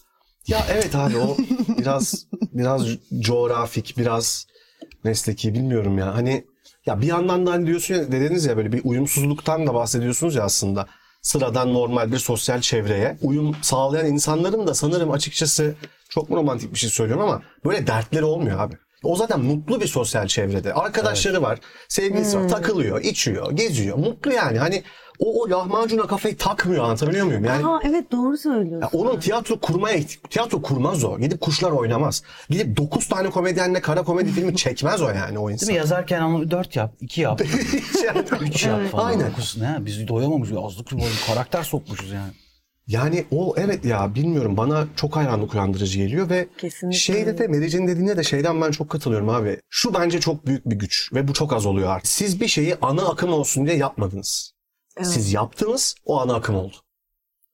Ya evet abi o biraz biraz coğrafik, biraz mesleki bilmiyorum ya. Hani ya bir yandan da hani diyorsun ya dediniz ya böyle bir uyumsuzluktan da bahsediyorsunuz ya aslında. Sıradan normal bir sosyal çevreye uyum sağlayan insanların da sanırım açıkçası çok mu romantik bir şey söylüyorum ama böyle dertleri olmuyor abi. O zaten mutlu bir sosyal çevrede. Arkadaşları var, sevgilisi var, takılıyor, içiyor, geziyor. Mutlu yani. Hani o, o lahmacuna kafayı takmıyor anlatabiliyor muyum? Yani Ha evet doğru söylüyorsun. ya onun tiyatro kurmaya tiyatro kurmaz o. Gidip kuşlar oynamaz. Gidip 9 tane komedyenle kara komedi [LAUGHS] filmi çekmez o yani o insan. Değil mi? Yazarken onu 4 yap, 2 yap, Hiç yani. 3 yap falan. Aynen. Dokuz ne? Biz doyamamışız. Azlık boyu karakter sokmuşuz yani. Yani o evet ya bilmiyorum bana çok hayranlık uyandırıcı geliyor ve Kesinlikle şeyde de Meric'in dediğine de şeyden ben çok katılıyorum abi. Şu bence çok büyük bir güç ve bu çok az oluyor artık. Siz bir şeyi ana akım olsun diye yapmadınız. Siz yaptınız o ana akım oldu.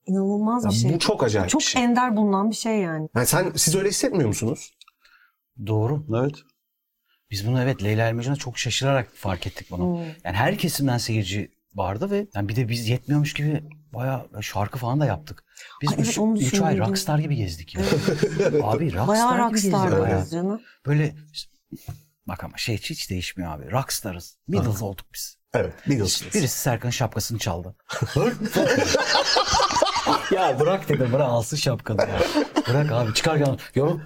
İnanılmaz Ya bir şey. Bu çok acayip Çok bir şey. ender bulunan bir şey yani. Yani sen siz öyle hissetmiyor musunuz? Doğru. Evet. Biz bunu evet Leyla Ermeci'ne çok şaşırarak fark ettik bunu. Yani her kesimden seyirci vardı ve yani bir de biz yetmiyormuş gibi bayağı şarkı falan da yaptık. Biz Ay evet, 3 onu ay rockstar gibi gezdik ya. [LAUGHS] Abi rockstar Bayağı gibi gezdik. bayağı. rockstar'dınız canım. Böyle bak ama şey hiç, değişmiyor abi. Rockstar'ız. Beatles olduk biz. Evet. Beatles. Birisi Serkan'ın şapkasını çaldı. [LAUGHS] [LAUGHS] ya bırak dedim bırak alsın şapkanı ya. Bırak abi çıkarken yorum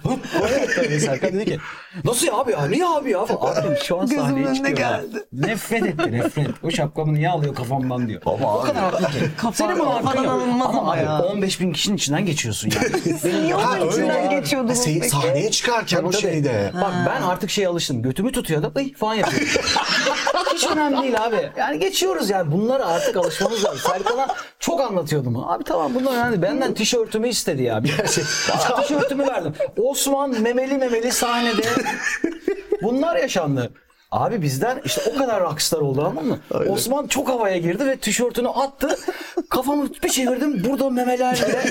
Serkan dedi ki nasıl ya abi ya niye abi ya falan. Abi şu an Gözümün sahneye önüne çıkıyor. geldi. geldi. Nefret etti nefret. O şapkamı niye alıyor kafamdan diyor. Ama o abi- kadar haklı ki. [LAUGHS] Senin buna hakkın kafadan yok. alınmaz Ama ama abi ya. 15 bin kişinin içinden geçiyorsun yani. Niye Ha, onun öyle içinden ya. geçiyordunuz Se- peki? Sahneye çıkarken o Tabii. şeyde. Bak ben artık şey alıştım. Götümü tutuyordu. Ay falan yapıyorum. [LAUGHS] Hiç önemli değil abi. Yani geçiyoruz yani. Bunlara artık alışmamız lazım. Serkan'a çok anlatıyordum. Abi tamam bunlar önemli. Benden tişörtümü istedi ya. Bir Aa, [LAUGHS] tişörtümü verdim. Osman memeli memeli sahnede. [LAUGHS] Bunlar yaşandı. Abi bizden işte o kadar rockstar oldu anladın mı? Osman çok havaya girdi ve tişörtünü attı. Kafamı bir çevirdim. Burada memelerle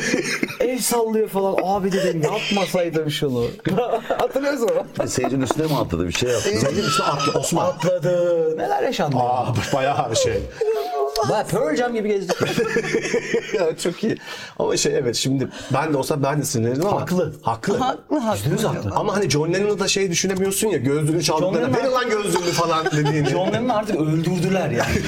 el sallıyor falan. Abi dedim yapmasaydım şunu. [LAUGHS] Hatırlıyorsun mu? Seyircinin üstüne mi atladı bir şey yaptı? Senin işte atlı Osman. Atladı. Neler yaşandı? ya? Aa bayağı bir şey. Baya Pearl Jam gibi gezdik. [LAUGHS] ya çok iyi. Ama şey evet şimdi ben de olsa ben de sinirlenirdim ama. Haklı. Haklı. Haklı haklı. Haklı. Ama hani John Lennon'da da şey düşünemiyorsun ya gözlüğünü Lennon- verin lan gözlüğünü falan dediğini. John Lennon'ı artık öldürdüler yani.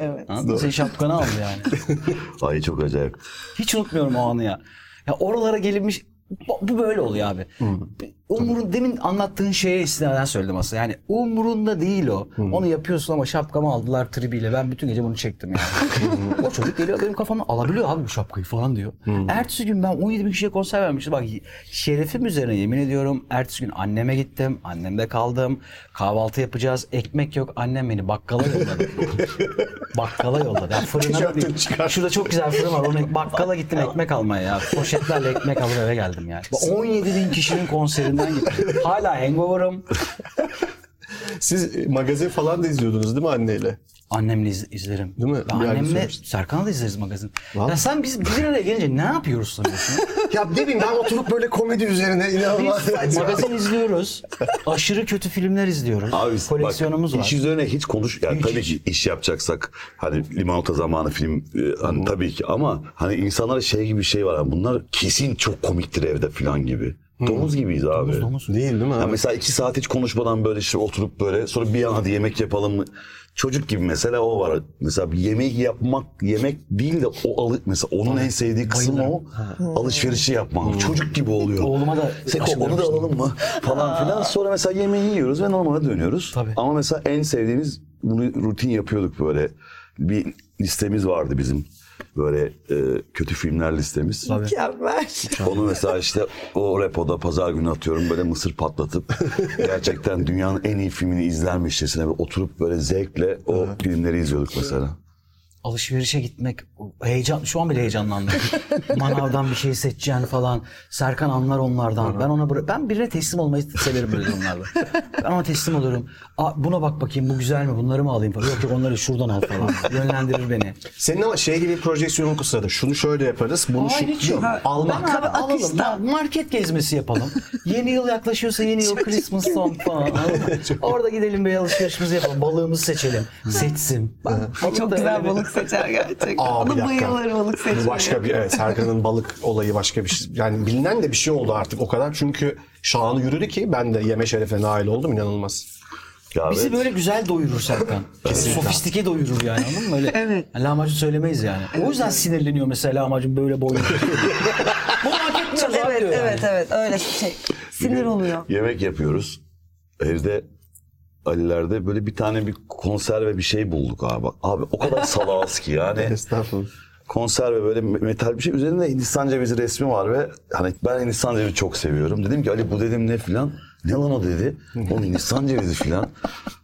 Evet. Anladın? Senin şapkanı aldı yani. [LAUGHS] Ay çok acayip. Hiç unutmuyorum o anı ya. Ya oralara gelinmiş bu bu böyle oluyor abi. Umurun demin anlattığın şeye istinaden söyledim aslında. Yani umurunda değil o. Onu yapıyorsun ama şapkamı aldılar tribiyle. Ben bütün gece bunu çektim yani. [LAUGHS] o çocuk geliyor benim kafamdan alabiliyor abi bu şapkayı falan diyor. Ertesi gün ben 17 bin kişiye konser vermiştim. Bak şerefim üzerine yemin ediyorum. Ertesi gün anneme gittim. Annemde kaldım. Kahvaltı yapacağız. Ekmek yok. Annem beni bakkala yolladı. [LAUGHS] bakkala yolladı. Yani fırına. Şurada çok güzel fırın var. Onu bakkala gittim ekmek almaya ya. Poşetlerle ekmek alıp eve geldim yani. [LAUGHS] 17 bin kişinin konserinden gittim. Hala hangover'ım. Siz magazin falan da izliyordunuz değil mi anneyle? Annemle iz- izlerim. Değil mi? Bir yerde annemle. Serkan'la da izleriz magazin. Vallahi. Ya sen biz bir araya gelince ne yapıyoruz sanıyorsun? [LAUGHS] Ya ne bileyim ben oturup böyle komedi üzerine inanılmaz. Biz magazin izliyoruz. Aşırı kötü filmler izliyoruz. Abi Koleksiyonumuz bak, var. iş üzerine hiç konuş. Yani Hiç, tabii ki iş yapacaksak hani limonata zamanı film e, hani tabii ki ama hani insanlara şey gibi bir şey var. Hani bunlar kesin çok komiktir evde falan gibi. Domuz gibiyiz abi. Domuz, domuz. Değil değil mi? Ya abi? mesela iki saat hiç konuşmadan böyle işte oturup böyle sonra bir an hadi yemek yapalım mı? Çocuk gibi mesela o var. Mesela bir yemek yapmak yemek değil de o alı mesela onun en sevdiği kısım o alışverişi yapmak. Çocuk gibi oluyor. Oğluma da Seko onu da alalım mı? Falan filan. Sonra mesela yemeği yiyoruz ve normale dönüyoruz. Tabii. Ama mesela en sevdiğimiz bunu rutin yapıyorduk böyle. Bir listemiz vardı bizim. Böyle e, kötü filmler listemiz. Mükemmel. Onu mesela işte o repoda pazar günü atıyorum böyle mısır patlatıp [LAUGHS] gerçekten dünyanın en iyi filmini izlermişçesine ve oturup böyle zevkle o filmleri izliyorduk mesela. Alışverişe gitmek heyecan şu an bile heyecanlandım. [LAUGHS] Manavdan bir şey seçeceğini falan. Serkan anlar onlardan. Ben ona ben birine teslim olmayı severim böyle durumlarda. [LAUGHS] Ben ona teslim olurum. Aa, buna bak bakayım bu güzel mi? Bunları mı alayım falan. Yok yok onları şuradan al falan. [LAUGHS] Yönlendirir beni. Senin ama şey gibi bir projeksiyonun kısadı. Şunu şöyle yaparız. Bunu Hayır şu hiç yok. almak. Ben abi alalım. Ya, market gezmesi yapalım. Yeni yıl yaklaşıyorsa yeni yıl Christmas song falan. Orada gidelim bir alışverişimizi yapalım. Balığımızı seçelim. Seçsin. Çok güzel balık seçer gerçekten. Aa, Ona bayılır balık Bu seçmeye. başka bir evet Serkan'ın balık olayı başka bir şey. Yani bilinen de bir şey oldu artık o kadar. Çünkü şanı yürüdü ki ben de yeme şerefe nail oldum inanılmaz. Ya Bizi evet. böyle güzel doyurur Serkan. Sofistike doyurur yani anladın mı? Öyle Evet. Yani lahmacun söylemeyiz yani. O yüzden sinirleniyor mesela lahmacun böyle boyuyor. [LAUGHS] Bunu hak etmiyoruz abi Evet diyor yani. evet evet öyle şey. Sinir oluyor. Yemek yapıyoruz. evde Ali'lerde böyle bir tane bir konserve bir şey bulduk abi. Abi o kadar [LAUGHS] salağız ki yani. Estağfurullah. konserve böyle metal bir şey. Üzerinde Hindistan cevizi resmi var ve hani ben Hindistan cevizi çok seviyorum. Dedim ki Ali bu dedim ne filan. Ne lan o dedi. [LAUGHS] Oğlum Hindistan cevizi filan.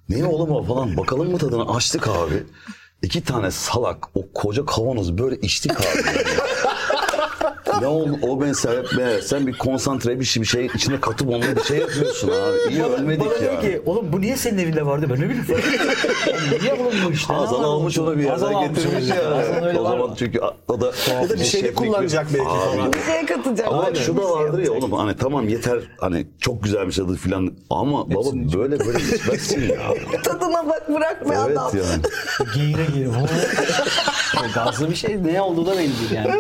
Ne oğlum o falan. Bakalım mı tadını açtık abi. İki tane salak o koca kavanoz böyle içtik abi. [LAUGHS] ne oldu o mesela be, sen bir konsantre bir şey, bir şey içine katıp onu bir şey yapıyorsun abi. İyi ölmedik Bana ya. ki oğlum bu niye senin evinde vardı ben ne bileyim. [LAUGHS] Oğlum niye oğlum bu işte? Hazal Ne almış onu bir Hazal yerden almış getirmiş onu. ya. Öyle O var zaman mı? çünkü o da Ya da bir şeyde şeflik kullanacak belki Abi, falan. Bir şey katacak. Ama Aynen. şu da vardır ya oğlum hani tamam yeter hani çok güzel bir tadı falan ama baba böyle böyle içmezsin ya. [LAUGHS] Tadına bak bırakma evet adam. yani. Geğire geğire. O [LAUGHS] Gazlı bir şey ne olduğu da belli değil yani.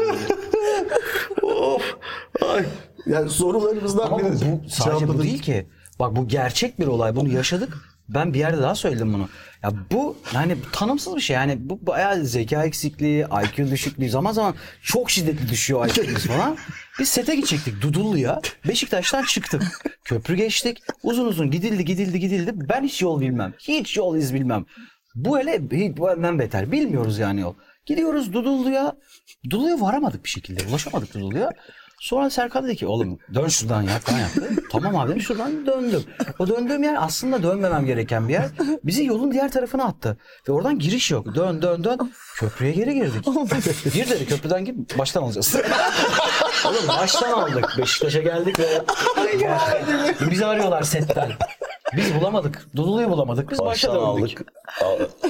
[LAUGHS] Of. Ay. Yani sorularımızdan Ama biri. bu sadece bu cevapladık. değil ki. Bak bu gerçek bir olay. Bunu yaşadık. Ben bir yerde daha söyledim bunu. Ya bu yani tanımsız bir şey. Yani bu bayağı zeka eksikliği, IQ düşüklüğü. Zaman zaman çok şiddetli düşüyor IQ'muz [LAUGHS] falan. Biz sete gidecektik Dudullu'ya. Beşiktaş'tan çıktık. Köprü geçtik. Uzun uzun gidildi gidildi gidildi. Ben hiç yol bilmem. Hiç yol iz bilmem. Bu hele bu benden beter. Bilmiyoruz yani yol. Gidiyoruz Dudullu'ya. Dudullu'ya varamadık bir şekilde. Ulaşamadık Dudullu'ya. Sonra Serkan dedi ki oğlum dön şuradan ya falan yaptı. [LAUGHS] tamam abi şuradan döndüm. O döndüğüm yer aslında dönmemem gereken bir yer. Bizi yolun diğer tarafına attı. Ve oradan giriş yok. Dön dön dön. Köprüye geri girdik. Gir dedi köprüden gir baştan alacağız. oğlum baştan aldık. Beşiktaş'a geldik ve bizi arıyorlar setten. Biz bulamadık. Dudulu'yu bulamadık. Biz başa döndük.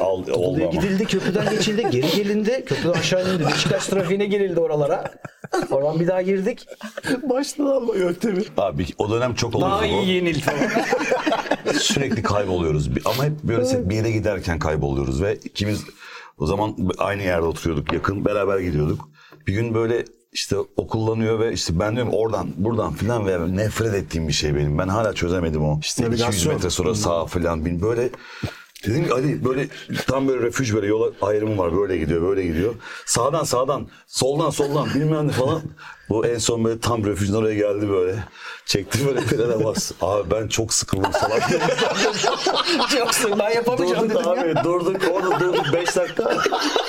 Al, [LAUGHS] ama. gidildi, köprüden geçildi, geri gelindi, köprüden aşağı indi, Beşiktaş trafiğine girildi oralara. Oradan bir daha girdik. Baştan alma yöntemi. Abi o dönem çok olurdu Daha bu. iyi yenildi falan. [LAUGHS] Sürekli kayboluyoruz. Ama hep böyle bir yere giderken kayboluyoruz ve ikimiz o zaman aynı yerde oturuyorduk yakın beraber gidiyorduk. Bir gün böyle işte o kullanıyor ve işte ben diyorum oradan buradan filan ve nefret ettiğim bir şey benim. Ben hala çözemedim o. İşte 200 Navigasyon. metre sonra sağ filan bin böyle Dedim ki Ali böyle tam böyle refüj böyle yola ayrımı var böyle gidiyor böyle gidiyor. Sağdan sağdan soldan soldan bilmem ne falan. Bu en son böyle tam refüjün oraya geldi böyle. Çekti böyle frene bas. Abi ben çok sıkıldım salak. [LAUGHS] Yoksa ben yapamayacağım durduk dedim ya. abi durduk orada durduk 5 dakika.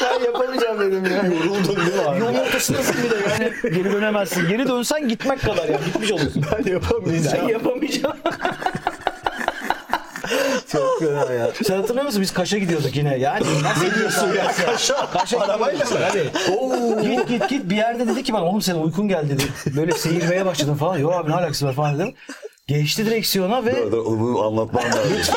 Ben yapamayacağım dedim ya. Yoruldun değil mi abi? Yolun ortasındasın bir de yani geri dönemezsin. Geri dönsen gitmek kadar ya. Gitmiş olursun. Ben yapamayacağım. Ben yapamayacağım. [LAUGHS] Çok fena ya. Sen hatırlıyor musun? Biz Kaş'a gidiyorduk yine. Yani nasıl gidiyorsun ya? Kaş'a. Kaş'a Arabayla gidiyoruz. Hadi. Git git git. Bir yerde dedi ki bana oğlum senin uykun geldi dedi. Böyle seyirmeye başladın falan. Yok abi ne alakası var falan dedim. Geçti direksiyona ve Dur, dur, bunu anlatmam lazım.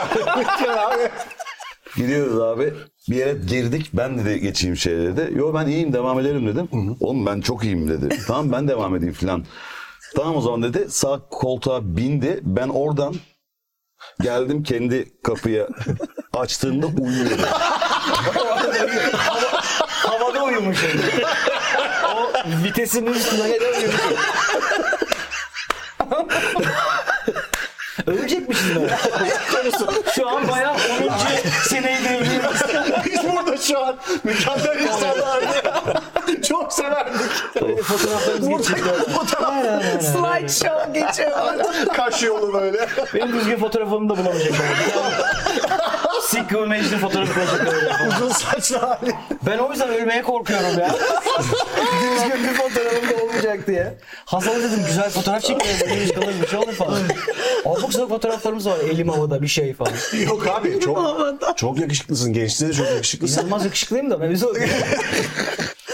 Gidiyoruz abi. Bir yere girdik. Ben dedi geçeyim şey dedi. Yo ben iyiyim devam ederim dedim. Oğlum ben çok iyiyim dedi. tamam ben devam edeyim filan. Tamam o zaman dedi. Sağ koltuğa bindi. Ben oradan geldim kendi kapıya açtığımda uyuyordu. havada uyumuş. yani. o vitesinin üstüne neden uyumuş? Ölecekmişiz ben. Şu an bayağı 10. seneyi devriyoruz. Biz burada şu an mükemmel insanlar. Çok severdik. Fotoğraflarımız geçecek. Slide show geçiyor. Kaş yolu böyle. Benim düzgün fotoğrafımı da bulamayacaklar. [LAUGHS] Sikko Mecdi fotoğrafı koyacaklar. Uzun saçlı hali. Ben o yüzden ölmeye korkuyorum ya. [LAUGHS] Düzgün bir fotoğrafım da olmayacak diye. Hasan'a dedim güzel fotoğraf çekmeyelim. Elimiz kalır bir şey olur falan. [LAUGHS] Abuk sabuk fotoğraflarımız var. Elim havada bir şey falan. Yok abi çok çok yakışıklısın. Gençliğinde de çok yakışıklısın. İnanılmaz yakışıklıyım da o değil.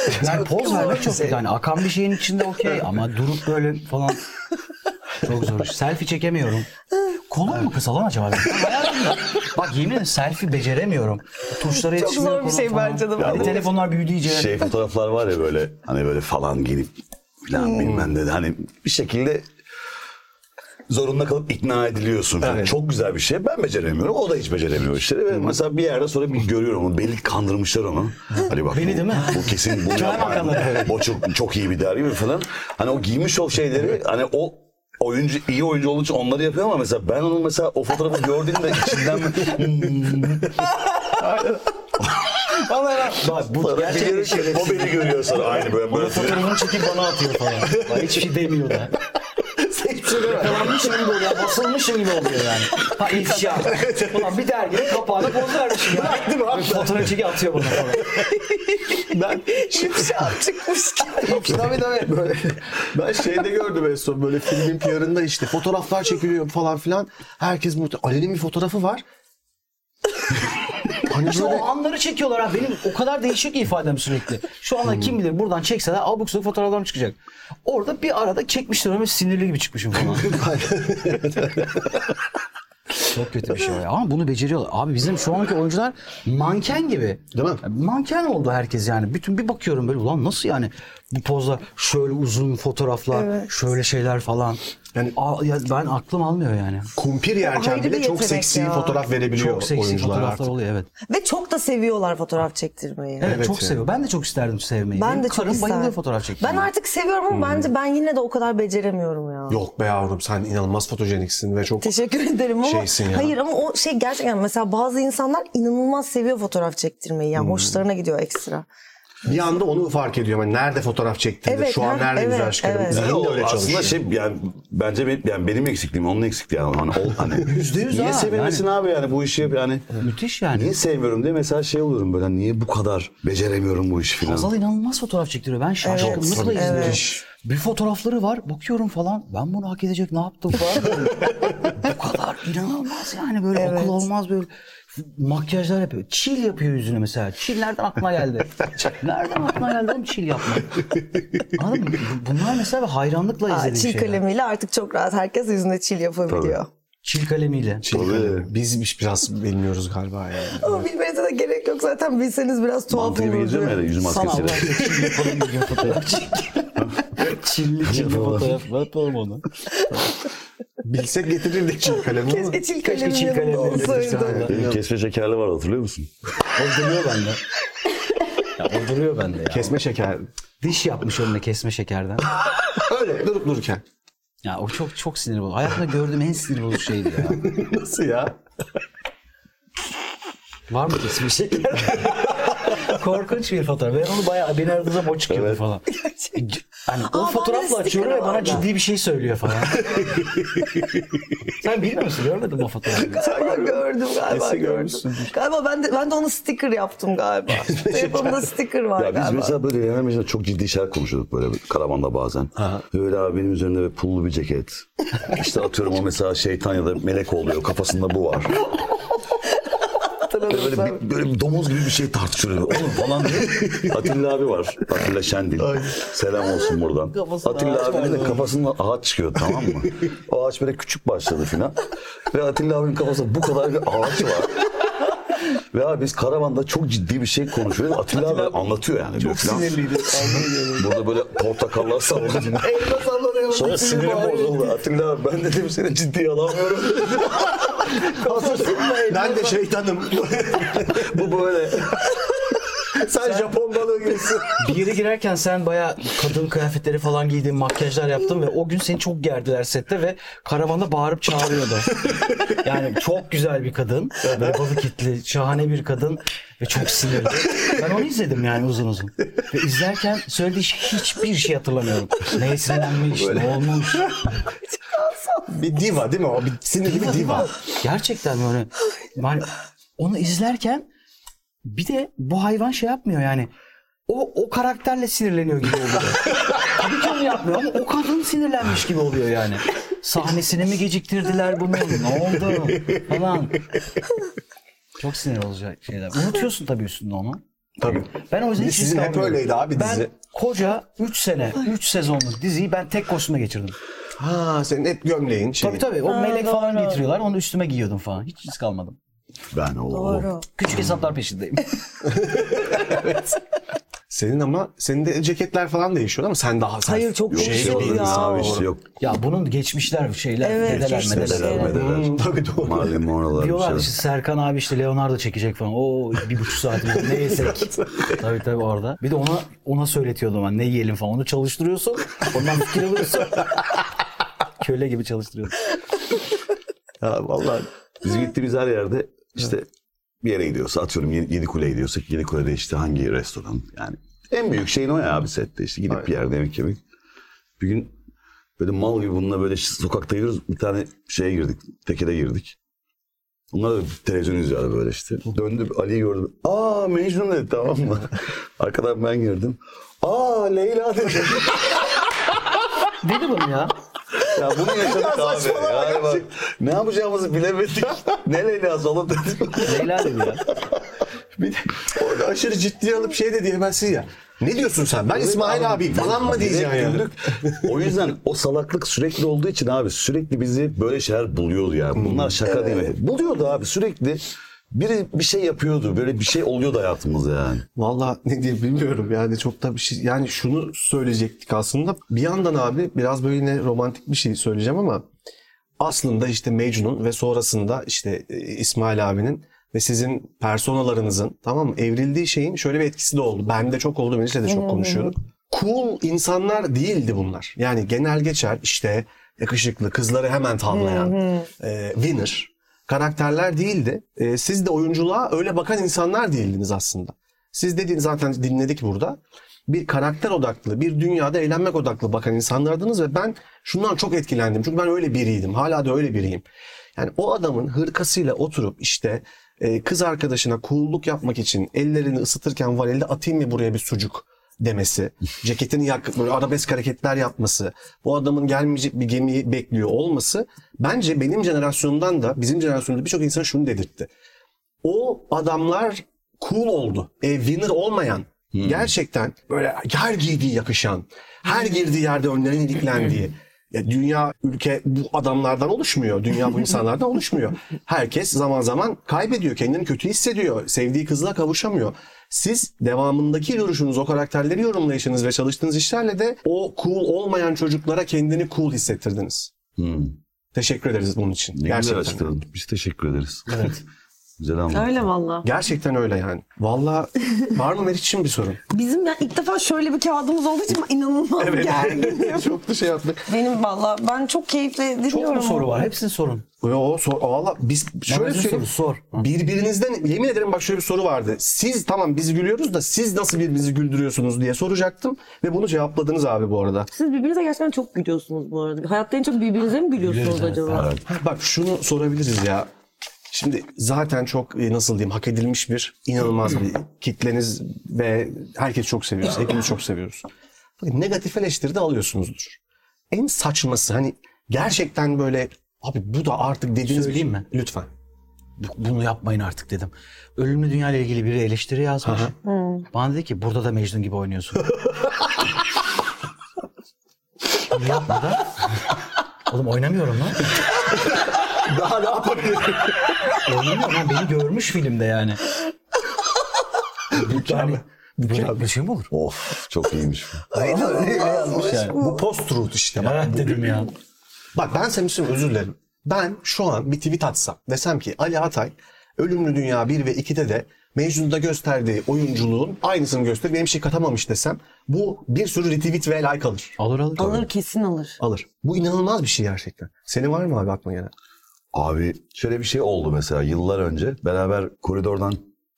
[LAUGHS] Yani poz vermek çok yani akan bir şeyin içinde okey ama durup böyle falan çok zor. Selfie çekemiyorum. Kolum mu kısa lan acaba? benim? Ben hayatımda- Bak yemin ederim selfie beceremiyorum. Tuşlara yetişmiyor zor bir kolum şey falan. bence de. Hadi bu- telefonlar büyüdü iyice. şey fotoğraflar var ya böyle hani böyle falan gelip falan bilmem ne hani bir şekilde zorunda kalıp ikna ediliyorsun. Evet. Çok güzel bir şey. Ben beceremiyorum. O da hiç beceremiyor işleri. Ve mesela bir yerde sonra bir görüyorum onu. Belli kandırmışlar onu. Hani bak. Beni bu- değil mi? Bu kesin bunu yapar. O çok, çok iyi bir der gibi falan. Hani o giymiş o şeyleri hani o oyuncu iyi oyuncu olduğu için onları yapıyor ama mesela ben onun mesela o fotoğrafı gördüğümde içinden [LAUGHS] Bak bu gerçekten şerefsiz. o beni görüyor sonra aynı böyle. Böyle fotoğrafını çekip bana atıyor falan. Hiçbir şey demiyor da. Yakalanmışım gibi oluyor. Basılmışım gibi oluyor yani. Ha ifşa. Ulan bir derginin kapağına poz vermişim ya. Değil mi abi? Bir fotoğraf çeki atıyor bana falan. Ben İfşa çıkmış ki. tabii tabii. Böyle, ben şeyde gördüm en son böyle filmin PR'ında işte fotoğraflar çekiliyor falan filan. Herkes mutlu. Ali'nin bir fotoğrafı var. Hani İşte böyle o anları çekiyorlar abi. Benim o kadar değişik ifadem sürekli. Şu anda kim bilir buradan çekseler abuk sabuk fotoğraflarım çıkacak. Orada bir arada çekmişler ama sinirli gibi çıkmışım falan. [LAUGHS] Çok kötü bir şey o ya. Ama bunu beceriyorlar. Abi bizim şu anki oyuncular manken gibi. Değil mi? Manken oldu herkes yani. Bütün bir bakıyorum böyle ulan nasıl yani bu pozlar şöyle uzun fotoğraflar, şöyle şeyler falan. Yani- ya ben aklım almıyor yani. kumpir yerken Ayrı bile bir çok yetenek seksi ya. fotoğraf verebiliyor Çok seksi oyuncular fotoğraflar artık. oluyor evet. Ve çok da seviyorlar fotoğraf çektirmeyi. Evet, Evet çok yani. seviyor. Ben de çok isterdim sevmeyi. Ben Benim de çok karım isterdim. bayılıyor fotoğraf çekmeye. Ben artık seviyorum ama bence ben yine de o kadar beceremiyorum ya. Yok be yavrum sen inanılmaz fotojeniksin ve çok Teşekkür ederim ama Şeysin ya. hayır ama o şey gerçekten mesela bazı insanlar inanılmaz seviyor fotoğraf çektirmeyi yani hoşlarına gidiyor ekstra. Bir anda onu fark ediyorum. Yani nerede fotoğraf çektirdi, Evet, şu an nerede evet, güzel çıkarım. evet. Zihin Yani de öyle aslında çalışıyor. şey yani bence benim, yani benim eksikliğim onun eksikliği yani. Hani, ol, hani [LAUGHS] yüz niye ha, sevilmesin abi yani bu işi yani Müthiş yani. niye sevmiyorum diye mesela şey oluyorum böyle niye bu kadar beceremiyorum bu işi filan. Hazal inanılmaz fotoğraf çektiriyor. Ben şaşkınlıkla Evet, izliyorum. evet. Bir fotoğrafları var. Bakıyorum falan. Ben bunu hak edecek ne yaptım falan. [LAUGHS] Bu kadar inanılmaz yani böyle Evet. akıl olmaz böyle makyajlar yapıyor. Çil yapıyor yüzüne mesela. Çil nereden aklına geldi? [LAUGHS] nereden aklına geldi oğlum çil yapmak? Anladın mı? Bu- Bunlar mesela bir hayranlıkla izlediğim çil şeyler. kalemiyle artık çok rahat herkes yüzünde çil yapabiliyor. Çil kalemiyle. Tabii. Biz biraz bilmiyoruz galiba ya. Ama bilmenize de gerek yok zaten bilseniz biraz tuhaf Mantı gibi olurdu. geziyorum ya yüz Sana Allah maskesiyle. aşkına çil yapalım diye fotoğraf çek. [LAUGHS] Çilli çilli fotoğraf yapalım onu. [LAUGHS] Bilsek getirirdik çünkü kalemi ama. Keşke çil Keşke çil kalemini olsaydı. Benim kesme şekerli var hatırlıyor musun? O duruyor bende. Ya o duruyor bende ya. Kesme şeker. Diş yapmış önüne kesme şekerden. [LAUGHS] Öyle durup dururken. Ya o çok çok sinir bozucu. Hayatımda gördüğüm en sinir bozucu şeydi ya. [LAUGHS] Nasıl ya? Var mı kesme şeker? [LAUGHS] [LAUGHS] Korkunç bir fotoğraf. Ben onu bayağı beni aradığı zaman o çıkıyordu falan. Hani o Aa, fotoğrafla bende açıyorum ve sticker bana vardı. ciddi bir şey söylüyor falan. [LAUGHS] Sen bilmiyor musun? Görmedin mi o fotoğrafı? Galiba gördüm galiba Kesin gördüm. görmüşsündür. Galiba ben de ben de onu sticker yaptım galiba. [LAUGHS] Telefonumda sticker var Ya biz galiba. mesela böyle genel meclisinde çok ciddi şeyler konuşuyorduk böyle karavanda bazen. Böyle abi benim üzerimde böyle pullu bir ceket. İşte atıyorum o mesela şeytan ya da melek oluyor kafasında bu var. Böyle, bir, böyle bir domuz gibi bir şey tartışılıyor. Oğlum falan diye. [LAUGHS] Atilla abi var. Atilla Şendil. Selam olsun buradan. Kafasında Atilla abinin de kafasından ağaç çıkıyor tamam mı? O ağaç böyle küçük başladı filan. Ve Atilla abinin kafasında bu kadar bir ağaç var. Ve abi biz karavanda çok ciddi bir şey konuşuyoruz. Atilla, abi anlatıyor yani. Çok Sinirliydi. Burada böyle portakallar sallanıyor. [LAUGHS] Elma sallanıyor. Sonra sinirim bozuldu. Atilla abi ben dedim seni ciddiye alamıyorum. [LAUGHS] Ben de şeytanım. Bu böyle. Sen Japon balığı gibisin. [LAUGHS] Bir yere girerken sen baya kadın kıyafetleri falan giydin, makyajlar yaptın ve o gün seni çok gerdiler sette ve karavanda bağırıp çağırıyordu. [LAUGHS] Yani çok güzel bir kadın, böyle balık etli, şahane bir kadın ve çok sinirli. Ben onu izledim yani uzun uzun. Ve izlerken söylediği şey, hiçbir şey hatırlamıyorum. Neye sinirlenmiş, ne olmuş. Bir diva değil mi o? Bir sinirli bir diva. Gerçekten böyle yani onu izlerken bir de bu hayvan şey yapmıyor yani. O, o karakterle sinirleniyor gibi oluyor. [LAUGHS] Tabii ki onu yapmıyor ama o kadın sinirlenmiş gibi oluyor yani. Sahnesini mi geciktirdiler bunu? Ne oldu? Falan. Çok sinir olacak şeyler. Unutuyorsun tabii üstünde onu. Tabii. Ben o yüzden hiç Sizin risk hep almıyorum. öyleydi abi Ben dizi. koca 3 sene, 3 sezonluk diziyi ben tek kostüme geçirdim. Ha senin hep gömleğin şey. Tabii tabii. O melek falan getiriyorlar. Onu üstüme giyiyordum falan. Hiç risk almadım. Ben o. Doğru. Küçük hesaplar peşindeyim. [LAUGHS] Senin ama senin de ceketler falan değişiyor ama sen daha sen Hayır, çok Yok, değişiyor şey ya. abi. Mavişli yok. Ya bunun geçmişler şeyler, Evet, dedeler, medeler. Medeler, medeler. Hmm, tabii doğru. Marilyn [LAUGHS] Monroe'lar. bir Diyorlar şey. işte Serkan abi işte Leonardo çekecek falan. O bir buçuk saatimiz ne yesek. [LAUGHS] tabii tabii orada. Bir de ona ona söyletiyordum ben ne yiyelim falan. Onu çalıştırıyorsun. Ondan fikir alıyorsun. Köle gibi çalıştırıyordum. Ya vallahi Biz gittiğimiz her yerde işte bir yere gidiyorsa atıyorum Yedi, Kule'ye gidiyorsak Yedi Kule'de işte hangi restoran yani en büyük şeyin o ya abi sette işte gidip bir yerde yemek yemek. Bir gün Böyle mal gibi bununla böyle sokakta yürüyoruz. Bir tane şeye girdik. Tekere girdik. Bunlar da televizyon izliyorlar böyle işte. Döndü Ali'yi gördüm. Aa Mecnun dedi tamam mı? [LAUGHS] Arkadan ben girdim. Aa Leyla dedi. Dedi bunu ya. Ya bunu [LAUGHS] yaşadık abi. Yani bak, ne yapacağımızı bilemedik. [LAUGHS] ne Leyla'sı oğlum dedim. Leyla dedi ya. Bir de orada aşırı ciddiye alıp şey de diyemezsin ya. Ne diyorsun sen? Ben İsmail abi falan mı diyeceksin Direkt yani? güldük. o yüzden o salaklık sürekli olduğu için abi sürekli bizi böyle şeyler buluyordu ya. Bunlar şaka değil mi? Buluyordu abi sürekli. Biri bir şey yapıyordu. Böyle bir şey oluyordu hayatımızda yani. Valla ne diye bilmiyorum yani çok da bir şey. Yani şunu söyleyecektik aslında. Bir yandan abi biraz böyle yine romantik bir şey söyleyeceğim ama aslında işte Mecnun ve sonrasında işte e, İsmail abinin ve sizin personalarınızın tamam mı evrildiği şeyin şöyle bir etkisi de oldu. Bende çok oldu. Melih'le de çok konuşuyorduk. Cool insanlar değildi bunlar. Yani genel geçer işte yakışıklı kızları hemen tavlayan e, winner karakterler değildi. E, siz de oyunculuğa öyle bakan insanlar değildiniz aslında. Siz dediğin zaten dinledik burada. Bir karakter odaklı, bir dünyada eğlenmek odaklı bakan insanlardınız ve ben şundan çok etkilendim. Çünkü ben öyle biriydim. Hala da öyle biriyim. Yani o adamın hırkasıyla oturup işte e, kız arkadaşına cool'luk yapmak için ellerini ısıtırken var elde atayım mı buraya bir sucuk demesi, ceketini yakıp böyle arabesk hareketler yapması, bu adamın gelmeyecek bir gemiyi bekliyor olması bence benim jenerasyonumdan da bizim jenerasyonumuzda birçok insan şunu dedirtti. O adamlar cool oldu. E, winner olmayan, gerçekten böyle her giydiği yakışan, her girdiği yerde önlerinin iliklendiği. Ya dünya, ülke bu adamlardan oluşmuyor. Dünya bu insanlardan oluşmuyor. Herkes zaman zaman kaybediyor. Kendini kötü hissediyor. Sevdiği kızla kavuşamıyor. Siz devamındaki duruşunuz, o karakterleri yorumlayışınız ve çalıştığınız işlerle de o cool olmayan çocuklara kendini cool hissettirdiniz. Hmm. Teşekkür ederiz bunun için. Ne güzel Gerçekten. açıkladın. Biz teşekkür ederiz. Evet. Güzel anlattın. Öyle valla. Gerçekten öyle yani. Valla var mı Meriç'in bir sorun? [LAUGHS] Bizim ya ilk defa şöyle bir kağıdımız olduğu için inanılmaz gerginim. [LAUGHS] Çok da şey yaptık. Benim valla ben çok keyifle dinliyorum. Çok mu soru var? Hepsini sorun. Yo, sor, valla biz şöyle söyleyeyim. soru, sor. Birbirinizden yemin ederim bak şöyle bir soru vardı. Siz tamam biz gülüyoruz da siz nasıl birbirinizi güldürüyorsunuz diye soracaktım. Ve bunu cevapladınız abi bu arada. Siz birbirinize gerçekten çok gülüyorsunuz bu arada. Hayatta en çok birbirinize mi gülüyorsunuz Gülüyoruz, evet. acaba? Ha, bak şunu sorabiliriz ya. Şimdi zaten çok e, nasıl diyeyim hak edilmiş bir inanılmaz bir kitleniz ve herkes çok seviyoruz. Hepimiz çok seviyoruz. Bakın negatif eleştiri de alıyorsunuzdur. En saçması hani gerçekten böyle abi bu da artık dediğiniz Söyleyeyim mi? Lütfen. Bu- Bunu yapmayın artık dedim. Ölümlü Dünya ile ilgili biri eleştiri yazmış. Bana dedi ki burada da Mecnun gibi oynuyorsun. [LAUGHS] Bunu yapma da. [LAUGHS] Oğlum oynamıyorum lan. [LAUGHS] Daha ne yapabilirim? Oynamıyorum lan. Beni görmüş filmde yani. yani böyle bir şey mi olur? Of çok iyiymiş. Aynen öyle yazmış yani. bu post truth işte. Bak, Evet dedim ya. Bak ben sana bir söyleyeyim, özür dilerim. Ben şu an bir tweet atsam desem ki Ali Atay Ölümlü Dünya 1 ve 2'de de Mecnun'da gösterdiği oyunculuğun aynısını gösterip benim şey katamamış desem bu bir sürü retweet ve like alır. Alır alır. Alır kesin alır. Alır. Bu inanılmaz bir şey gerçekten. Senin var mı abi aklına gelen? Abi şöyle bir şey oldu mesela yıllar önce. Beraber koridordan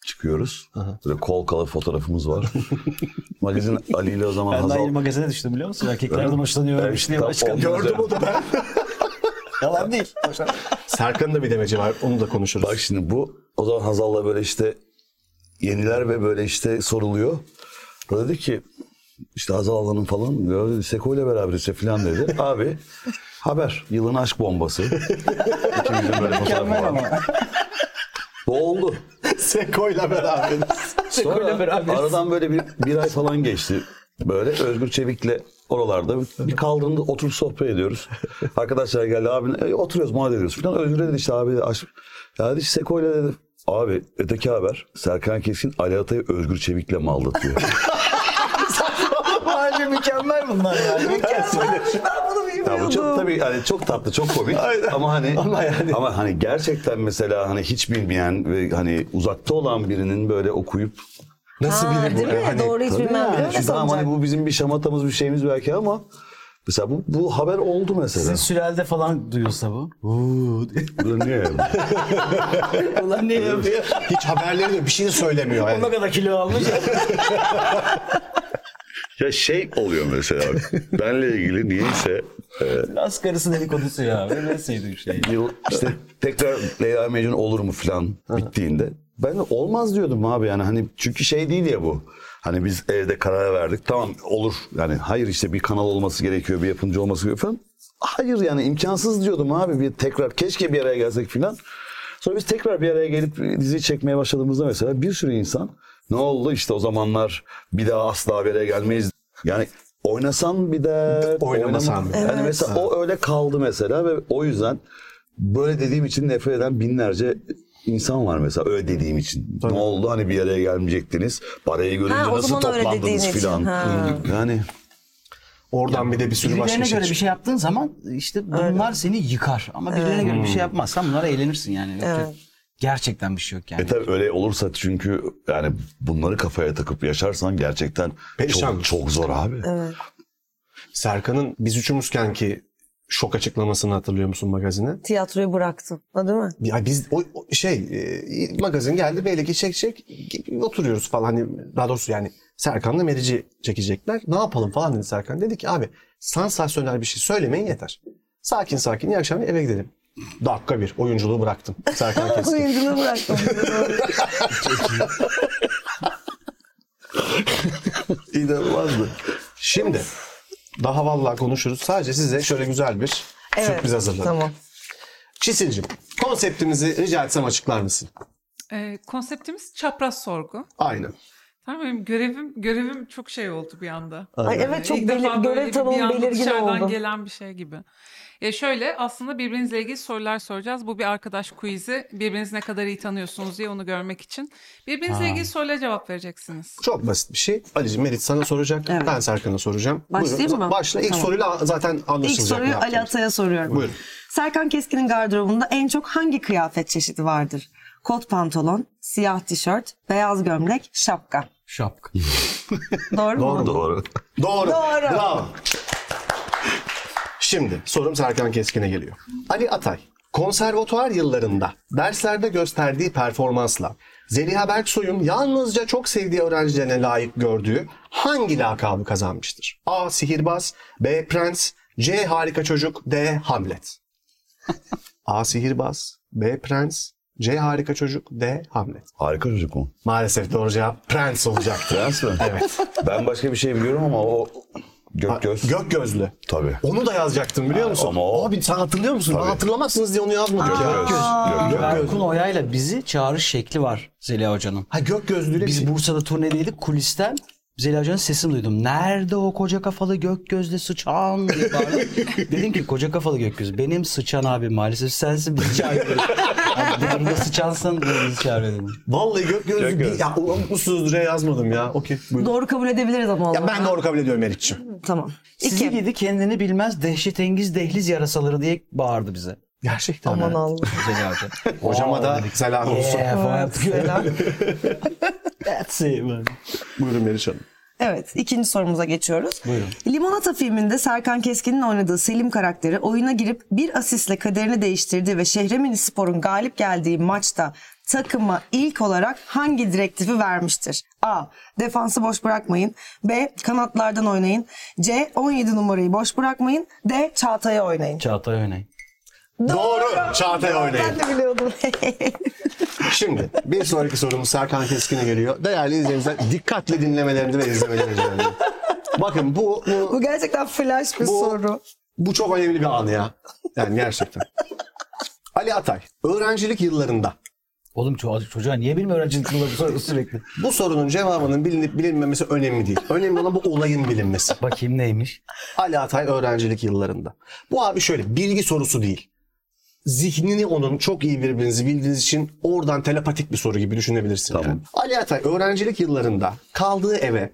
çıkıyoruz. Aha. Böyle kol kalı fotoğrafımız var. [LAUGHS] Magazin Ali ile o zaman Ben Hazal... yeni magazine düştüm biliyor musun? Erkeklerden Evet. diye Evet, başkan. tamam. Gördüm onu da ben. [LAUGHS] Yalan değil. Serkan'ın da bir demeci var. Onu da konuşuruz. Bak şimdi bu o zaman Hazal'la böyle işte yeniler ve böyle işte soruluyor. O dedi ki işte Hazal Alan'ın falan Seko ile beraber işte falan dedi. [LAUGHS] Abi haber yılın aşk bombası. [LAUGHS] İkimizin böyle fotoğrafı var. Bu oldu. Seko'yla beraber. Sonra beraberiz. aradan böyle bir, bir ay falan geçti. Böyle Özgür Çevik'le oralarda bir kaldırımda oturup sohbet ediyoruz. Arkadaşlar geldi abi e, oturuyoruz muhabbet ediyoruz falan. Özgür dedi işte abi aşk. Ya dedi Seko'yla dedi. Abi öteki haber Serkan Keskin Ali Atay'ı Özgür Çevik'le mi aldatıyor? [LAUGHS] Bence mükemmel bunlar yani. Mükemmel. Ya bu çok tabii hani çok tatlı çok komik ama hani Ama yani- ama hani gerçekten mesela hani hiç bilmeyen ve hani uzakta olan birinin böyle okuyup Nasıl Ha, biri bu? değil mi? Hani- Doğru hiç bilmem yani. Şu tamam hani bu bizim bir şamatamız bir şeyimiz belki ama mesela bu, bu haber oldu mesela. Sizin sülelde falan duyulsa bu. Uuu da niye yani? [LAUGHS] Ulan ne yapıyor? Hiç haberleri de bir şey söylemiyor. Yani. Ne kadar kilo almış. [LAUGHS] Ya şey oluyor mesela benle ilgili niyeyse Biraz karısı dedikodusu ya. Ben en sevdiğim şey. yıl işte tekrar Leyla Mecnun olur mu falan bittiğinde ben de olmaz diyordum abi yani hani çünkü şey değil ya bu. Hani biz evde karar verdik tamam olur yani hayır işte bir kanal olması gerekiyor bir yapımcı olması gerekiyor falan. Hayır yani imkansız diyordum abi bir tekrar keşke bir araya gelsek falan. Sonra biz tekrar bir araya gelip dizi çekmeye başladığımızda mesela bir sürü insan ne oldu işte o zamanlar bir daha asla bir araya gelmeyiz. Yani oynasan bir de Oynamasan bir. Yani mesela o öyle kaldı mesela ve o yüzden böyle dediğim için nefret eden binlerce insan var mesela öyle dediğim için. Ne oldu hani bir araya gelmeyecektiniz. Parayı görünce Ha, nasıl toplandınız filan. Yani Oradan bir de bir sürü başka Birilerine şey göre bir şey yaptığın zaman işte bunlar seni yıkar. Ama birilerine göre bir şey yapmazsan bunlara eğlenirsin yani. Evet. Gerçekten bir şey yok yani. e tabii öyle olursa çünkü yani bunları kafaya takıp yaşarsan gerçekten Perişan. çok, çok zor abi. Serkan'ın biz üçümüzken ki şok açıklamasını hatırlıyor musun magazine? Tiyatroyu bıraktım. Ha, değil mi? Ya biz o, o şey e, magazin geldi böyle çek çek oturuyoruz falan hani daha doğrusu yani Serkan'la Merici çekecekler. Ne yapalım falan dedi Serkan. Dedi ki abi sansasyonel bir şey söylemeyin yeter. Sakin sakin iyi akşamlar eve gidelim. Dakika bir oyunculuğu bıraktım. Serkan [LAUGHS] Keskin. Oyunculuğu bıraktım. İnanılmazdı. Şimdi daha vallahi konuşuruz. Sadece size şöyle güzel bir sürpriz hazırladım. Tamam. Çisil'cim konseptimizi rica etsem açıklar mısın? Ee, konseptimiz çapraz sorgu. Aynen. Tamam benim görevim görevim çok şey oldu bir anda. Ay, evet çok ilk belir- görev tanımı bir anda belirgin dışarıdan oldu. gelen bir şey gibi. E şöyle aslında birbirinizle ilgili sorular soracağız. Bu bir arkadaş quiz'i. Birbirinizi ne kadar iyi tanıyorsunuz diye onu görmek için. Birbirinizle ilgili sorulara cevap vereceksiniz. Çok basit bir şey. Ali'cim Merit sana soracak. Evet. Ben Serkan'a soracağım. Başlayayım Buyurun. mı? Başla. İlk Tamam. soruyla zaten anlaşılacak. İlk soruyu Ali. Atay'a soruyorum. Buyurun. Serkan Keskin'in gardırobunda en çok hangi kıyafet çeşidi vardır? Kot pantolon, siyah tişört, beyaz gömlek, şapka. Şapka. Doğru, Doğru mu? mu? Doğru. Doğru. Doğru. Bravo. Şimdi sorum Serkan Keskin'e geliyor. Ali Atay, konservatuar yıllarında derslerde gösterdiği performansla Zeliha Berksoy'un yalnızca çok sevdiği öğrencilerine layık gördüğü hangi lakabı kazanmıştır? A. Sihirbaz, B. Prens, C. Harika Çocuk, D. Hamlet. A. Sihirbaz, B. Prens, C. Harika Çocuk, D. Hamlet. Harika çocuk mu? Maalesef doğru cevap Prens olacaktı. Prens mi? Evet. Ben başka bir şey biliyorum ama o gök göz. Gök gözlü. Tabii. Onu da yazacaktım biliyor musun? ama o- Abi sen hatırlıyor musun? Ben Tabii. hatırlamazsınız diye onu yazmadık ya. Gök göz. Gök göz. Berkun Oya'yla bizi çağırış şekli var Zeliha Hoca'nın. Ha gök gözlüyle Biz bir- Bursa'da turnedeydik. Kulisten Zeliha Hoca'nın sesini duydum. Nerede o koca kafalı gök gözlü sıçan diye bağırdı. [LAUGHS] Dedim ki koca kafalı gök gözlü. Benim sıçan abi maalesef sensin bizi çağırıyor. Abi bu durumda sıçansan bizi çağırıyor dedim. Vallahi gök gözlü. Gök bir- gözlü. Ya unutmuşsunuz diye yazmadım ya. Okey. buyurun. Doğru kabul edebiliriz ama Ya ben doğru kabul ediyorum Meriç'ciğim. Tamam. Sizi İki. gidi kendini bilmez dehşetengiz dehliz yarasaları diye bağırdı bize. Gerçekten. Aman. Allah. Zeliha Hoca. Hocama da selam olsun. Yeah, falan yaptık. That's it man. Buyurun Meriç Hanım. Evet, ikinci sorumuza geçiyoruz. Buyurun. Limonata filminde Serkan Keskin'in oynadığı Selim karakteri oyuna girip bir asistle kaderini değiştirdiği ve Şehremini Spor'un galip geldiği maçta takıma ilk olarak hangi direktifi vermiştir? A. Defansı boş bırakmayın. B. Kanatlardan oynayın. C. 17 numarayı boş bırakmayın. D. Çağatay'a oynayın. Çağatay Önay. Doğru. Çağatay oynayın. Ben de biliyordum. [LAUGHS] Şimdi bir sonraki sorumuz Serkan Keskin'e geliyor. Değerli izleyiciler dikkatli dinlemelerini ve izlemelerini rica ediyorum. Bakın bu, bu, Bu gerçekten flash bir Bu- soru. bu çok önemli bir an ya. Yani gerçekten. Ali Atay, öğrencilik yıllarında Oğlum ço- çocuğa niye benim öğrencilik yılları soruyor sürekli? Bu sorunun cevabının bilinip bilinmemesi önemli değil. Önemli olan bu olayın bilinmesi. Bakayım neymiş? Ali Atay öğrencilik yıllarında. Bu abi şöyle bilgi sorusu değil. Zihnini onun çok iyi birbirinizi bildiğiniz için oradan telepatik bir soru gibi düşünebilirsin. Tamam. yani. Ali Atay öğrencilik yıllarında kaldığı eve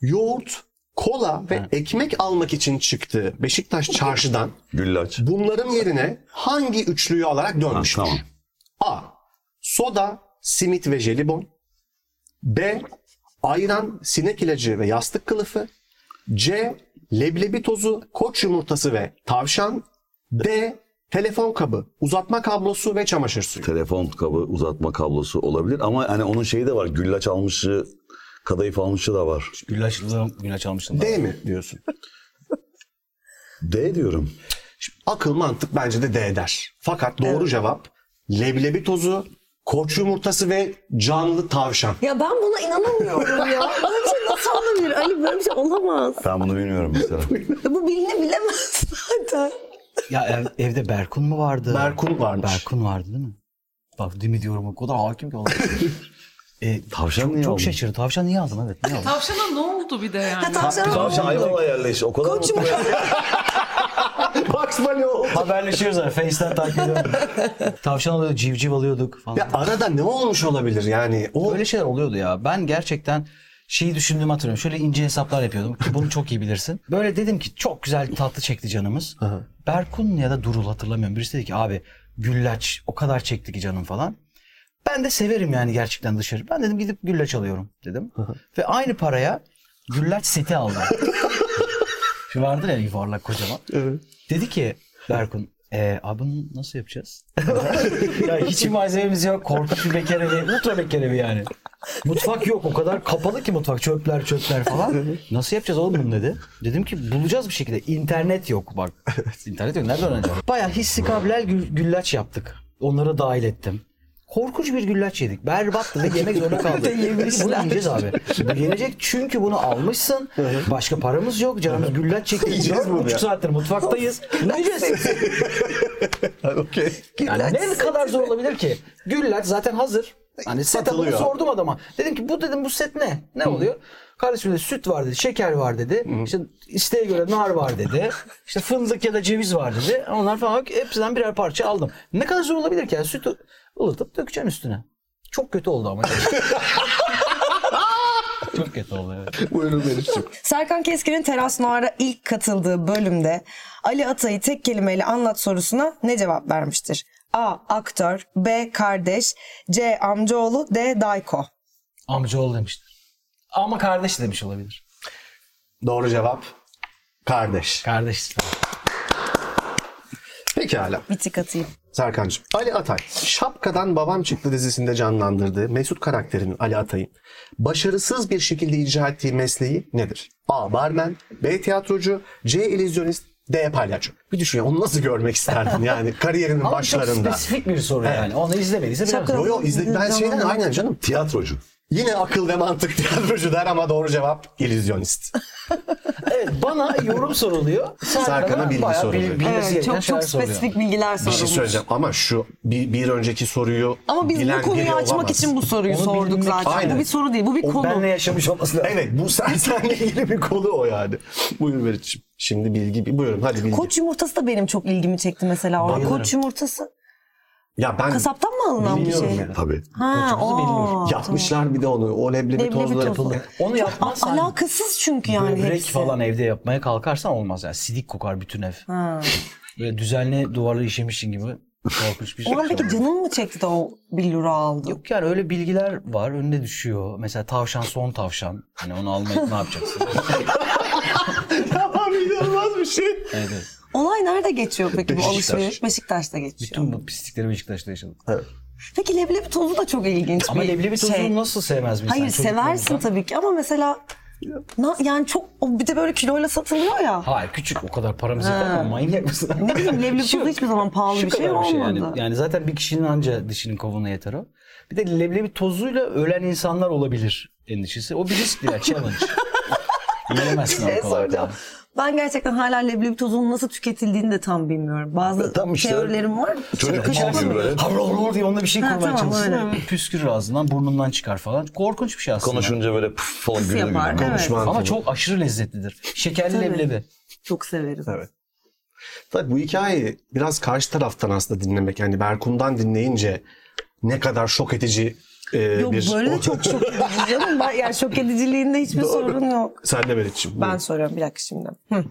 yoğurt, kola ve ekmek almak için çıktığı Beşiktaş [LAUGHS] çarşıdan Güllaç. bunların yerine hangi üçlüyü alarak Ha, dönmüştür? tamam. A. Soda, simit ve jelibon. B. Ayran, sinek ilacı ve yastık kılıfı. C. Leblebi tozu, koç yumurtası ve tavşan. D. Telefon kabı, uzatma kablosu ve çamaşır suyu. Telefon kabı uzatma kablosu olabilir ama hani onun şeyi de var. Güllaç almışı Kadayıf almışı da var. Güllaç, güllaç almıştım. D mi diyorsun? D diyorum. Şimdi akıl mantık bence de D der. Fakat doğru cevap leblebi tozu, koç yumurtası ve canlı tavşan. Ya ben buna inanamıyorum ya. [LAUGHS] Böyle bir şey nasıl olabilir? Ali böyle bir şey olamaz. Ben bunu bilmiyorum mesela. Ya [LAUGHS] bu bilinebilemez zaten. Ya ev- evde Berkun mu vardı? Berkun varmış. Berkun vardı değil mi? Bak değil mi diyorum o kadar hakim ki [LAUGHS] e, Tavşan niye çok aldın? şaşırdı. Tavşan niye aldın evet niye aldın? Tavşana ne oldu bir de yani? Tavşan Tavşan Ayvalık'a yerleşti. O kadar Koç mutlu. Bugs Bunny oldu. Haberleşiyoruz zaten. Face'ten takip ediyorum. Tavşan alıyorduk, civciv alıyorduk falan. Ya arada ne olmuş olabilir yani? O Öyle şeyler oluyordu ya. Ben gerçekten şeyi düşündüğümü hatırlıyorum. Şöyle ince hesaplar yapıyordum ki bunu çok iyi bilirsin. [LAUGHS] Böyle dedim ki çok güzel tatlı çekti canımız. Berkun ya da Durul hatırlamıyorum. Birisi dedi ki abi güllaç o kadar çekti ki canım falan. Ben de severim yani gerçekten dışarı. Ben dedim gidip güllaç alıyorum dedim. Ve aynı paraya güllaç seti aldım. [LAUGHS] Şu vardır ya yuvarlak kocaman. Dedi ki Berkun e, abi bunu nasıl yapacağız? [LAUGHS] ya hiç malzememiz yok. Korkunç bir bekar evi. Ultra bekar evi yani. Mutfak yok. O kadar kapalı ki mutfak. Çöpler çöpler falan. Nasıl yapacağız oğlum bunu dedi. Dedim ki bulacağız bir şekilde. İnternet yok bak. [LAUGHS] İnternet yok. Nereden öğreneceğim? Baya hissi kabilel gül- güllaç yaptık. Onları dahil ettim. Korkunç bir güllaç yedik. Berbattı ve yemek zorunda kaldık. [LAUGHS] Bunu yiyeceğiz abi. Bu yenecek çünkü bunu almışsın. Başka paramız yok. Canımız güllaç çekti. Yiyeceğiz bunu buçuk ya. saattir mutfaktayız. Bunu yiyeceğiz. Yani ne kadar zor olabilir ki? Güllaç zaten hazır. Hani setup'ını sordum adama. Dedim ki bu dedim bu set ne? Ne oluyor? Kardeşim dedi süt var dedi, şeker var dedi. İşte isteğe göre nar var dedi. İşte fındık ya da ceviz var dedi. Onlar falan hepsinden birer parça aldım. Ne kadar zor olabilir ki? Yani sütü ılıtıp dökeceksin üstüne. Çok kötü oldu ama. [LAUGHS] Çok kötü oldu evet. Buyurun Melih'ciğim. Serkan Keskin'in Teras Noir'a ilk katıldığı bölümde Ali Atay'ı tek kelimeyle anlat sorusuna ne cevap vermiştir? A. Aktör B. Kardeş C. Amcaoğlu D. Dayko Amcaoğlu demiştir. Ama kardeş demiş olabilir. Doğru cevap kardeş. Kardeş. Pekala. Bir tık atayım. Serkan'cığım. Ali Atay. Şapkadan Babam Çıktı dizisinde canlandırdığı Mesut karakterinin Ali Atay'ın başarısız bir şekilde icra ettiği mesleği nedir? A. Barmen B. Tiyatrocu C. İllüzyonist D. Palyaço. Bir düşün ya onu nasıl görmek isterdin yani kariyerinin [LAUGHS] Ama çok başlarında. spesifik bir soru yani. Onu izlemediyse bilemez. Yo yo izle, ben şeyden aynen canım. Tiyatrocu. Yine akıl ve mantık tiyatrocu der ama doğru cevap illüzyonist. [LAUGHS] Evet bana yorum soruluyor. Serkan'a bilgi bayağı soruluyor. bil- Evet, çok çok soruyor. spesifik bilgiler Bir sorulmuş. şey söyleyeceğim ama şu bir, bir önceki soruyu Ama biz bilen bu konuyu açmak olamaz. için bu soruyu Onu sorduk bilmek- zaten. Aynen. Bu bir soru değil, bu bir O konu. benle yaşamış olması lazım. Evet bu sen [LAUGHS] senle ilgili bir konu o yani. Buyur Meriç'ciğim. Şimdi bilgi buyurun hadi bilgi. Koç yumurtası da benim çok ilgimi çekti mesela orada. Bayılırım. Koç yumurtası ya ben kasaptan mı alınan bir bilmiyorum şey? ya. Tabii. Ha, o. Yapmışlar bir de onu. O leblebi, Leblebi tozları tozu. yapıldı. Onu yapmazsan alakasız çünkü yani böbrek hepsi. falan evde yapmaya kalkarsan olmaz yani. Sidik kokar bütün ev. Ha. Böyle düzenli duvarları işemişsin gibi korkunç bir şey. O an peki canın mı çekti de o billuru aldı? Yok yani öyle bilgiler var önüne düşüyor. Mesela tavşan son tavşan. Hani onu almayıp ne yapacaksın? [LAUGHS] Tamam inanılmaz bir şey. Evet, evet. Olay nerede geçiyor peki bu Beşiktaş. alışveriş? Beşiktaş'ta geçiyor. Bütün bu pislikleri Beşiktaş'ta yaşadık. Peki leblebi tozu da çok ilginç Ama bir leblebi tozunu şey. nasıl sevmez bir insan? Hayır seversin tabii ki ama mesela na, yani çok o bir de böyle kiloyla satılıyor ya. Hayır küçük o kadar paramız yeter ama manyak mısın? Ne bileyim leblebi [LAUGHS] Şu- tozu hiçbir zaman pahalı bir şey kadar bir olmadı. yani. Yani zaten bir kişinin anca dişinin kovuğuna yeter o. Bir de leblebi tozuyla ölen insanlar olabilir endişesi. O bir risk değil, [LAUGHS] challenge. Yiyemezsin şey o kolay soracağım. Ben gerçekten hala leblebi tozunun nasıl tüketildiğini de tam bilmiyorum. Bazı Tam işte teorilerim var. çocuk Kışkırtma böyle. Diye onda bir şey kurmaya çalışsın. öyle. Püskürür ağzından, burnundan çıkar falan. Korkunç bir şey aslında. Konuşunca böyle püf falan yapar, gülüyor. evet. Konuşma Ama çok aşırı lezzetlidir. Şekerli Tabii. leblebi. Çok severim. Evet. Tabii bu hikayeyi biraz karşı taraftan aslında dinlemek. Yani Berkun'dan dinleyince ne kadar şok edici e, Yok bir... böyle de çok şok edici canım. Yani şok [LAUGHS] ediciliğinde hiçbir sorun yok. Sen de Meriç'ciğim. Ben soruyorum bir dakika şimdi. Hı.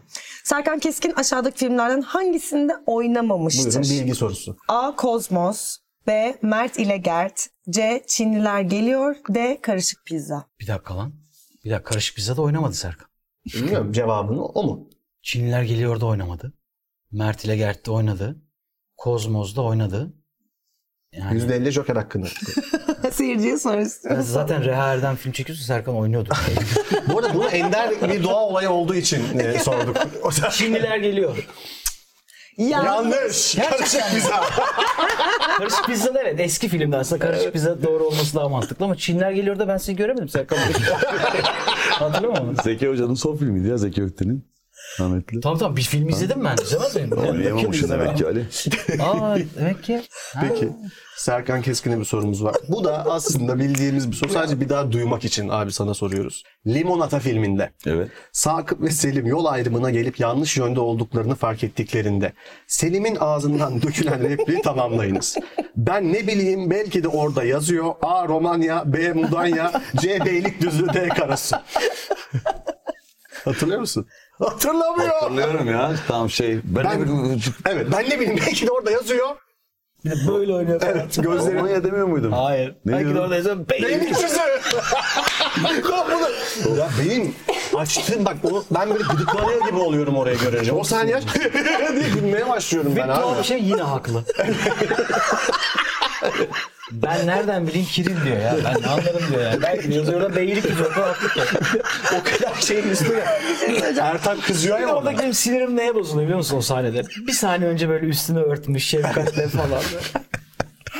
Serkan Keskin aşağıdaki filmlerden hangisinde oynamamıştır? Buyurun bilgi sorusu. A. Kozmos B. Mert ile Gert C. Çinliler geliyor D. Karışık pizza. Bir dakika lan. Bir dakika karışık pizza da oynamadı Serkan. Bilmiyorum cevabını o mu? Çinliler geliyor da oynamadı. Mert ile Gert de oynadı. Kozmos da oynadı. Yani %50 Joker hakkını. [LAUGHS] Seyirciye sonra Ben istiyorum. zaten Reha Erdem film çekiyorsa Serkan oynuyordu. Bu arada bunu ender bir doğa olayı olduğu için e, sorduk. Çinliler geliyor. Ya, Yanlış. Karışık pizza. Karışık pizza da evet eski filmde aslında karışık pizza doğru olması daha mantıklı ama Çinler geliyor da ben seni göremedim Serkan. [LAUGHS] Hatırlıyor musun? Zeki Hoca'nın son filmiydi ya Zeki Ökten'in. Rahmetli. Tamam tamam bir film izledim ben. İzlemez miyim? Oynayamamışsın demek ki Ali. [LAUGHS] Aa demek ki. [LAUGHS] Peki. Serkan Keskin'e bir sorumuz var. Bu da aslında bildiğimiz bir soru. Sadece bir daha duymak için abi sana soruyoruz. Limonata filminde Evet. Sakıp ve Selim yol ayrımına gelip yanlış yönde olduklarını fark ettiklerinde Selim'in ağzından [LAUGHS] dökülen repliği tamamlayınız. Ben ne bileyim belki de orada yazıyor. A. Romanya, B. Mudanya, C. Beylikdüzü, D. Karasu. Hatırlıyor musun? Hatırlamıyor. Hatırlıyorum ya. Tam şey. Ben, Ben- de Evet ben ne bileyim belki de orada yazıyor. Bir de böyle oynuyor. Evet gözleri Romanya demiyor muydum? Hayır. Ne Belki de diyordun? orada yazıyor. Beylikdüzü. ya, [LAUGHS] bunu... ya benim açtığım bak onu ben böyle gıdıklanıyor gibi oluyorum oraya görünce. O saniye [LAUGHS] diye gülmeye başlıyorum ben tuhaf abi. bir şey yine haklı. [LAUGHS] [LAUGHS] ben nereden bileyim Kirin diyor ya. Ben ne anlarım diyor ya. Belki de yazıyor orada beylik diyor. O kadar şeyin üstüne. Ertan kızıyor ya Orada benim sinirim neye bozuluyor biliyor musun o sahnede? Bir saniye önce böyle üstünü örtmüş şefkatle falan.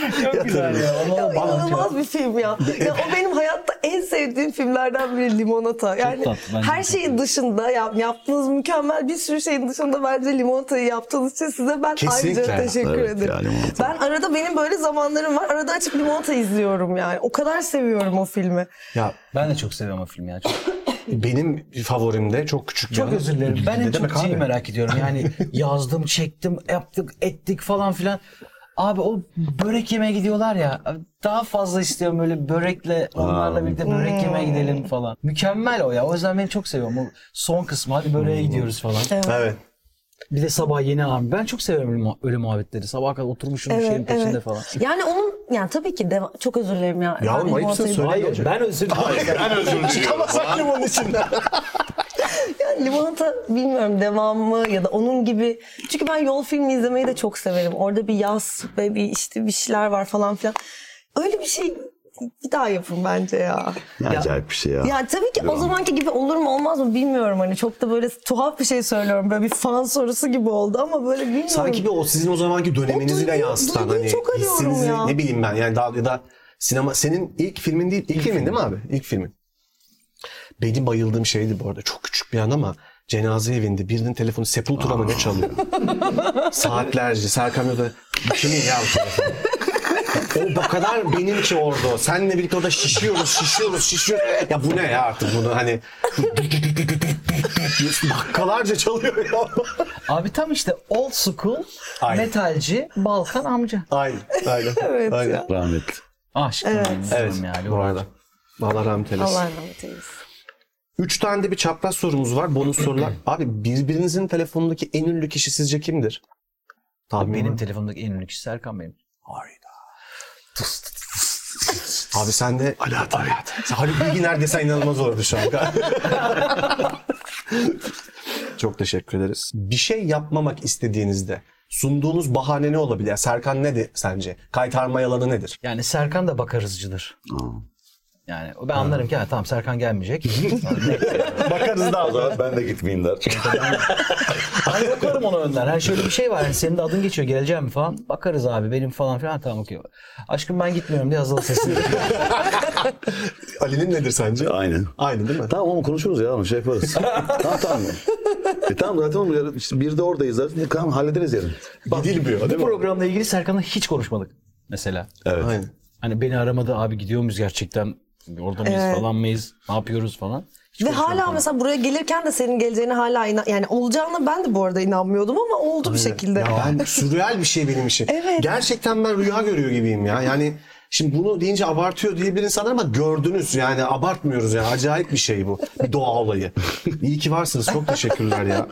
[LAUGHS] Çok güzel ya. Ona İnanılmaz bir film ya. ya. O benim hayatta sevdiğim filmlerden biri Limonata. Yani tatlı, her çok şeyin dışında ya, yaptığınız mükemmel bir sürü şeyin dışında bence Limonata'yı yaptığınız için size ben Kesinlikle. ayrıca teşekkür Evet, ederim. ya Limonata. ben arada benim böyle zamanlarım var. Arada açıp Limonata izliyorum yani. O kadar seviyorum o filmi. Ya Ben de çok seviyorum o filmi ya. Çok, [COUGHS] benim favorim de çok küçük çok özür dilerim. Ben en çok şeyi merak ediyorum. Yani [LAUGHS] yazdım, çektim, yaptık, ettik falan filan. Abi o börek yemeye gidiyorlar ya. Daha fazla istiyorum böyle börekle onlarla birlikte börek yemeye gidelim falan. Mükemmel o ya. O yüzden ben çok seviyorum. O son kısmı hadi böreğe gidiyoruz falan. Evet. Bir de sabah yeni abi. Ben çok seviyorum öyle, muha- öyle muhabbetleri. Sabah kadar oturmuşum bir Evet, şeyin peşinde evet. falan. Yani onun yani tabii ki deva- çok özür dilerim ya. Yavrum, Ben ayıpsın, söyle. Hayır ben özür dilerim. Ben özür dilerim. Çıkamasak limonun içinden. Yani limonata bilmiyorum devam mı ya da onun gibi. Çünkü ben yol filmi izlemeyi de çok severim. Orada bir yaz ve bir işte bir şeyler var falan filan. Öyle bir şey bir daha yapın bence ya. Ne acayip bir şey ya. Yani tabii ki o zamanki gibi olur mu olmaz mı bilmiyorum. Hani çok da böyle tuhaf bir şey söylüyorum. Böyle bir fan sorusu gibi oldu ama böyle bilmiyorum. Sanki bir o sizin o zamanki döneminizi de O duyguyu- yansıtan hani hissinizi ya. ne bileyim ben yani daha ya da sinema senin ilk filmin değil ilk, filmin değil mi abi? İlk filmin. Benim bayıldığım şeydi bu arada çok küçük bir an ama cenaze evinde birinin telefonu Sepultura mı ne çalıyor? [LAUGHS] Saatlerce Serkan da kimin ya bu telefon? O o kadar benim ki orada. Seninle birlikte orada şişiyoruz, şişiyoruz, şişiyoruz. Ya bu ne ya artık bunu hani dakikalarca çalıyor ya. Abi tam işte old school Aynen. metalci Balkan amca. Aynen, aynen. [LAUGHS] Evet aynen. ya. Rahmetli. Aşkım Evet. Evet, canım ya. bu arada. Allah rahmet eylesin. Allah rahmet eylesin. Üç tane de bir çapraz sorumuz var. Bonus sorular. [CLEARS THROAT] Abi birbirinizin telefonundaki en ünlü kişi sizce kimdir? Tahmin Benim benim. telefonumdaki en ünlü kişi Serkan benim. Abi sen de Alaaddin. Sen Haluk Bilginer desen inanılmaz olurdu şu an. [LAUGHS] Çok teşekkür ederiz. Bir şey yapmamak istediğinizde sunduğunuz bahane ne olabilir? Serkan nedir sence? Kaytarma yalanı nedir? Yani Serkan da bakarızcıdır. Aa. Yani ben anlarım ki ha, tamam Serkan gelmeyecek. [LAUGHS] Bakarız daha O zaman ben de gitmeyeyim der. Hani bakarım ona önden. Hani şöyle bir şey var. Hani senin de adın geçiyor geleceğim mi falan. Bakarız abi benim falan filan. Ha, Tamam okey. Aşkım ben gitmiyorum diye Hazal sesini. [LAUGHS] Ali'nin nedir sence? Aynen. Aynı değil mi? Tamam ama konuşuruz ya şey yaparız. [LAUGHS] tamam tamam. E tamam zaten oğlum yarın işte bir de oradayız zaten. Tamam hallederiz yarın. Gidilmiyor Bu değil mi? programla ilgili Serkan'la hiç konuşmadık. Mesela. Evet. Aynen. Hani beni aramadı abi gidiyor muyuz gerçekten? Orada mıyız Evet. falan mıyız? Ne yapıyoruz falan. Hiç Ve hala onu. mesela buraya gelirken de senin geleceğine hala inan yani olacağına ben de bu arada inanmıyordum ama oldu bir şekilde. Ya ben [LAUGHS] sürreal bir şey benim için. Evet. Gerçekten ben rüya görüyor gibiyim ya. Yani şimdi bunu deyince abartıyor diyebilir insanlar ama gördünüz yani abartmıyoruz yani. Acayip bir şey bu. Bir doğa olayı. İyi ki varsınız. Çok teşekkürler ya.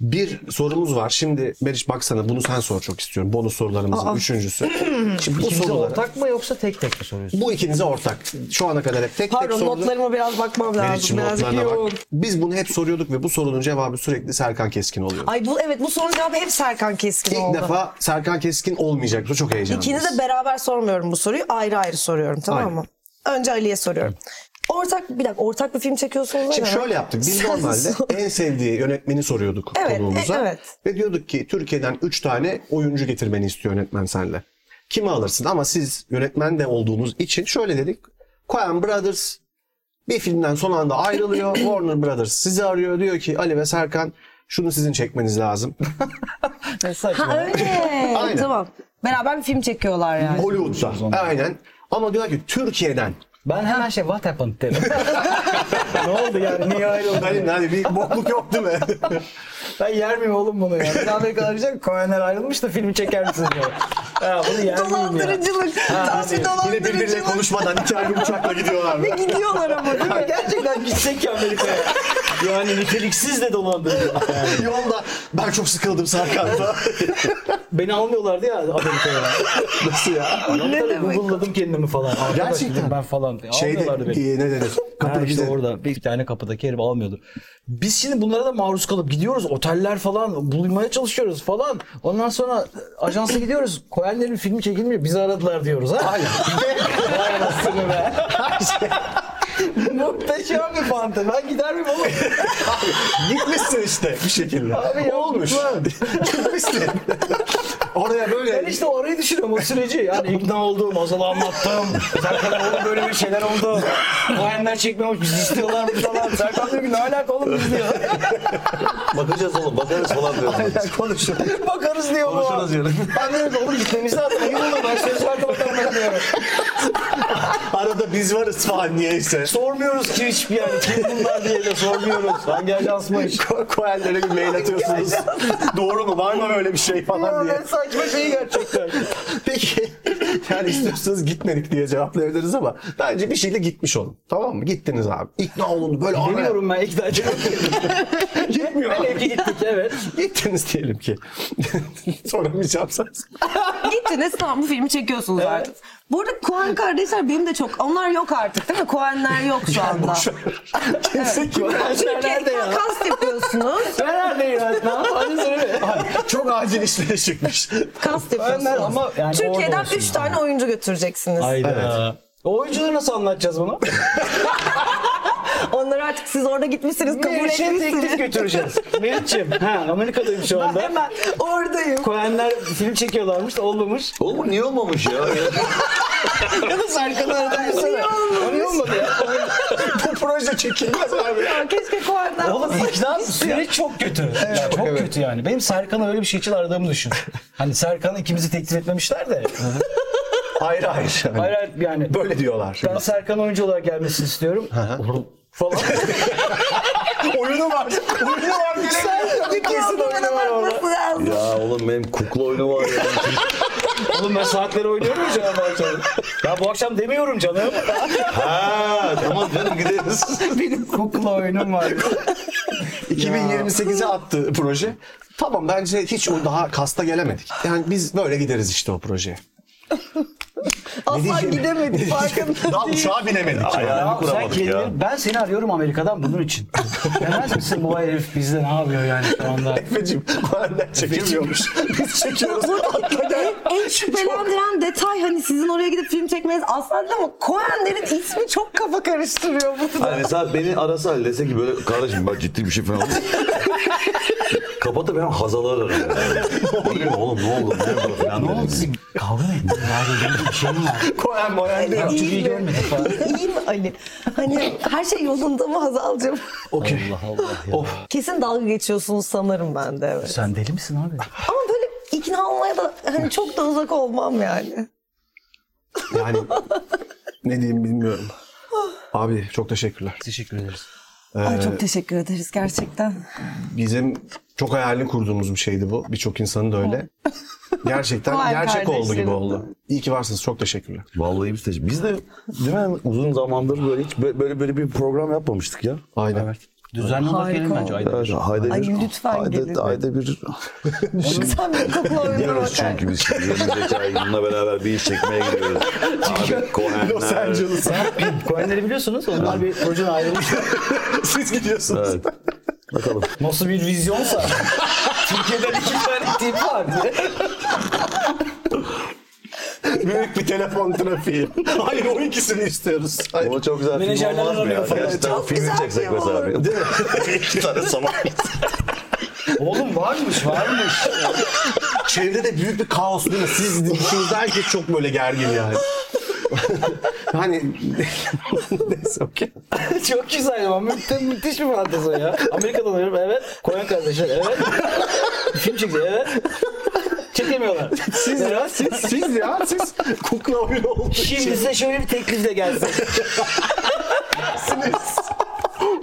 Bir sorumuz var. Şimdi Meriç baksana bunu sen sor çok istiyorum. Bonus sorularımızın üçüncüsü. [CLEARS THROAT] Şimdi bu İkinize soruları. ortak mı yoksa tek tek mi soruyorsun? Bu ikinize ortak. Şu ana kadar hep tek tek Pardon sorulur. notlarıma biraz bakmam lazım. Meriç'im Biraz notlarına yoğun. bak. Biz bunu hep soruyorduk ve bu sorunun cevabı sürekli Serkan Keskin oluyor. Ay bu evet bu sorunun cevabı hep Serkan Keskin İlk oldu. defa Serkan Keskin olmayacak. Bu çok heyecanlıyız. İkinize de beraber sormuyorum bu soruyu. Ayrı ayrı soruyorum tamam Aynen. mı? Önce Ali'ye soruyorum. Ortak bir dakika ortak bir film çekiyorsunuz Şimdi şöyle yaptık. Biz Sen normalde sor. en sevdiği yönetmeni soruyorduk Evet, konuğumuza. e- evet. Ve diyorduk ki Türkiye'den 3 tane oyuncu getirmeni istiyor yönetmen senle. Kimi alırsın? Ama siz yönetmen de olduğunuz için şöyle dedik. Coen Brothers bir filmden son anda ayrılıyor. [COUGHS] Warner Brothers sizi arıyor. Diyor ki Ali ve Serkan şunu sizin çekmeniz lazım. [LAUGHS] Ne saçma. Ha öyle. [LAUGHS] Aynen. Tamam. Beraber bir film çekiyorlar yani. Hollywood'da. Aynen. Ama diyorlar ki Türkiye'den. Ben hemen şey what happened dedim. [LAUGHS] ne oldu yani niye ayrıldın? Hani, hani bir bokluk yok değil mi? [LAUGHS] Ben yer miyim oğlum bunu ya? Bir Amerikalılar diyecek Cohen'ler ayrılmış da filmi çeker misin diyor. Ya bunu yer miyim ya? Dolandırıcılık. Tam bir Yine dolandırıcılık. konuşmadan iki ayrı uçakla gidiyorlar. Ve gidiyorlar ama değil mi? Gerçekten gitsek ya Amerika'ya. Yani niteliksiz de dolandırıcı. Yani. [LAUGHS] Yolda ben çok sıkıldım Serkan'da. [LAUGHS] Beni almıyorlardı ya Amerika'ya. Nasıl ya? ne demek? Google'ladım kendimi falan. Arkadaş Gerçekten. dedim ben falan. Şeyde Almıyorlardı beni. e, ne denir? Ha Kapıda işte orada bir tane kapıdaki herif almıyordu. Biz şimdi bunlara da maruz kalıp gidiyoruz. Oteller falan bulmaya çalışıyoruz falan. Ondan sonra ajansa gidiyoruz. Koyenlerin filmi çekilmiyor. Bizi aradılar diyoruz ha. Aynen. [LAUGHS] Vay anasını be. [LAUGHS] Muhteşem bir fantezi. Ben gider miyim oğlum? Gitmişsin işte bir şekilde. Abi ya, Olmuş. [LAUGHS] Gitmişsin. Oraya böyle Ben işte orayı düşünüyorum o süreci. Yani [LAUGHS] ikna oldum, Ozal'a anlattım. Serkan'a oğlum böyle bir şeyler oldu. Koyenler çekmiyormuş, bizi istiyorlarmış falan. Serkan diyor ki ne alaka oğlum biz diyor. [LAUGHS] Bakacağız oğlum bakarız falan diyorum. konuşun. [LAUGHS] Bakarız diyor bu. Konuşuruz yarın. Ben diyorum ki oğlum gitmemiz lazım. Hayır oğlum ben söz verdim bakalım ben diyorum. Arada biz varız falan niyeyse. Sormuyoruz ki hiçbir yani kim bunlar diye de sormuyoruz. Hangi ajansmış? Ko- Koyenlere bir mail atıyorsunuz. Doğru mu? Var mı böyle bir şey falan diye. Saçma şey gerçekten. Peki yani istiyorsanız gitmedik diye cevaplayabiliriz ama bence bir şeyle gitmiş olun. Tamam mı? Gittiniz abi. İkna olundu. Böyle araya- ben ikna edeceğim. Gitmiyor. Velev ki gittik evet. Gittiniz diyelim ki. [LAUGHS] Soramayacağım sen. Gittiniz tamam bu filmi çekiyorsunuz artık. Bu arada Coen kardeşler benim de çok... Onlar yok artık değil mi? Coen'ler yok şu anda. Kimse kim? nerede ya? Kast yapıyorsunuz. [LAUGHS] Ben neredeyim? Ne yapayım söyle. Çok acil işlere çıkmış. Kast yapıyorsunuz. ama yani Türkiye'den orada 3 olsun. tane oyuncu götüreceksiniz. Hayda. O oyuncuları nasıl anlatacağız bunu? [LAUGHS] Onları artık siz orada gitmişsiniz, kabul Meriç'e teklif etmişsiniz. götüreceğiz. [LAUGHS] Meriç'im. Ha Amerika'dayım şu anda. Hemen oradayım. Koyenler film çekiyorlarmış da olmamış. Oğlum niye olmamış ya? [LAUGHS] Ya da Serkan'ı aradım Niye olmamış? Niye olmadı ya? Bu proje çekilmez abi. [LAUGHS] Ya keşke Coen'den Oğlum ikna süreç çok kötü. Çok evet. kötü yani. Benim Serkan'ı öyle bir şey için aradığımı düşün. Hani Serkan'ı ikimizi teklif etmemişler de. Hayır hayır. Yani Hayır hayır yani. Böyle diyorlar. Ben Serkan oyuncu olarak gelmesini istiyorum. Olur falan. [LAUGHS] oyunu var. Oyunu var. Kesin oyunu var orada. ya oğlum benim kukla oyunu var ya. [LAUGHS] Oğlum ben saatleri oynuyorum ya canım bu akşam. Ya bu akşam demiyorum canım. [LAUGHS] ha tamam canım gideriz. Benim kukla oyunum var. 2028'e attı proje. Tamam bence hiç o daha kasta gelemedik. Yani biz böyle gideriz işte o projeye. Asla diyeceğim? gidemedik farkında Daha değil. uçağa binemedik. Ayağını Ya sen kuramadık kendini, ya. ben seni arıyorum Amerika'dan bunun için. Demez misin bu herif bizde ne yapıyor yani şu anda? Efe'cim Koenler çekemiyormuş. Biz çekiyoruz. Atla gel. En şüphelendiren detay hani sizin oraya gidip film çekmeniz değil ama Coen'lerin ismi çok kafa karıştırıyor bu. Hani mesela beni arasa dese ki böyle kardeşim bak ciddi bir şey falan. [LAUGHS] Kapatıp ben hazalar ararım. Yani. [LAUGHS] Ne oğlum ne oldu? Ne oldu falan Ne oldu kavga mı ettiniz? Ya bir şey mi var? [LAUGHS] Koen Moen diyor. Çok iyi görmedik falan. İyi mi Ali? Hani her şey yolunda mı Hazal'cığım? Okey. Allah Allah ya. Kesin dalga geçiyorsunuz sanırım ben de evet. Sen deli misin abi? Ama böyle ikna olmaya da hani çok da uzak olmam yani. Yani ne diyeyim bilmiyorum. Abi çok teşekkürler. Teşekkür ederiz. Ay çok teşekkür ederiz gerçekten. Bizim çok hayalini kurduğumuz bir şeydi bu. Birçok insanın da öyle. [LAUGHS] Gerçekten Vay gerçek oldu gibi oldu. İyi ki varsınız. Çok teşekkürler. Vallahi biz de, biz de değil mi uzun zamandır böyle hiç böyle böyle bir program yapmamıştık ya. Aynen. Düzenli olarak Harika gelin bence ayda Evet, bir. ayda Ay, bir, lütfen gelin. ayda, ayda bir Sen bir kokla oyununa gidiyoruz bakar. çünkü biz şimdi yeni zeka yılına beraber bir iş çekmeye gidiyoruz. [LAUGHS] Abi Cohen'ler. Los Angeles'a. Coinleri biliyorsunuz. Onlar bir projeden ayrılmış. [LAUGHS] Siz gidiyorsunuz. Evet. Bakalım. Nasıl bir vizyonsa. [LAUGHS] Türkiye'den iki tane tip var diye. [LAUGHS] Büyük bir telefon trafiği. [LAUGHS] Hayır o ikisini istiyoruz. Hayır. Ama çok güzel film Menajerler olmaz mı ya? arıyor falan. Gerçekten Çok filmi güzel çeksek film mesela. olur. bir. [LAUGHS] İki tane saman. Oğlum varmış varmış. Çevrede büyük bir kaos değil mi? Siz dışınızda herkes çok böyle gergin yani. hani neyse okey. Çok güzel ama müthiş, müthiş bir fantezi o ya. Amerika'da oluyorum evet. Koyan kardeşler evet. Film çekiyor evet. Çekemiyorlar. Siz ya siz, siz ya siz kukla oyunu olduğu Şimdi için. size şöyle bir teklifle gelsin.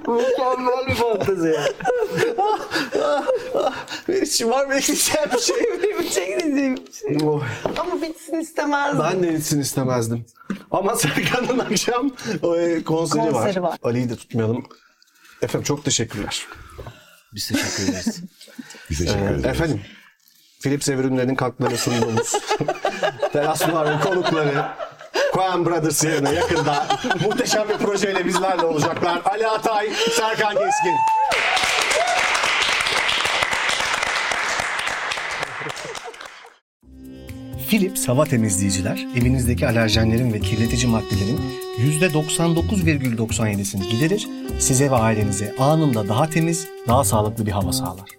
Mükemmel bir fantezi ya. İçin var mı ekleyeceğim bir şey? Bir şey diyeceğim. Oy. Ama bitsin istemezdim. Ben de gitsin istemezdim. Ama Serkan'ın akşam e, konseri, Konseri var. Ali'yi de tutmayalım. Efendim çok teşekkürler. Biz teşekkür ederiz. Biz teşekkür Ee, ederiz. efendim Philips ev ürünlerinin katkılarını sunduğumuz [LAUGHS] Teraslar ve konukları Coen Brothers yerine yakında muhteşem bir projeyle bizlerle olacaklar. Ali Atay, Serkan Keskin. Philips hava temizleyiciler evinizdeki alerjenlerin ve kirletici maddelerin %99,97'sini giderir, size ve ailenize anında daha temiz, daha sağlıklı bir hava sağlar.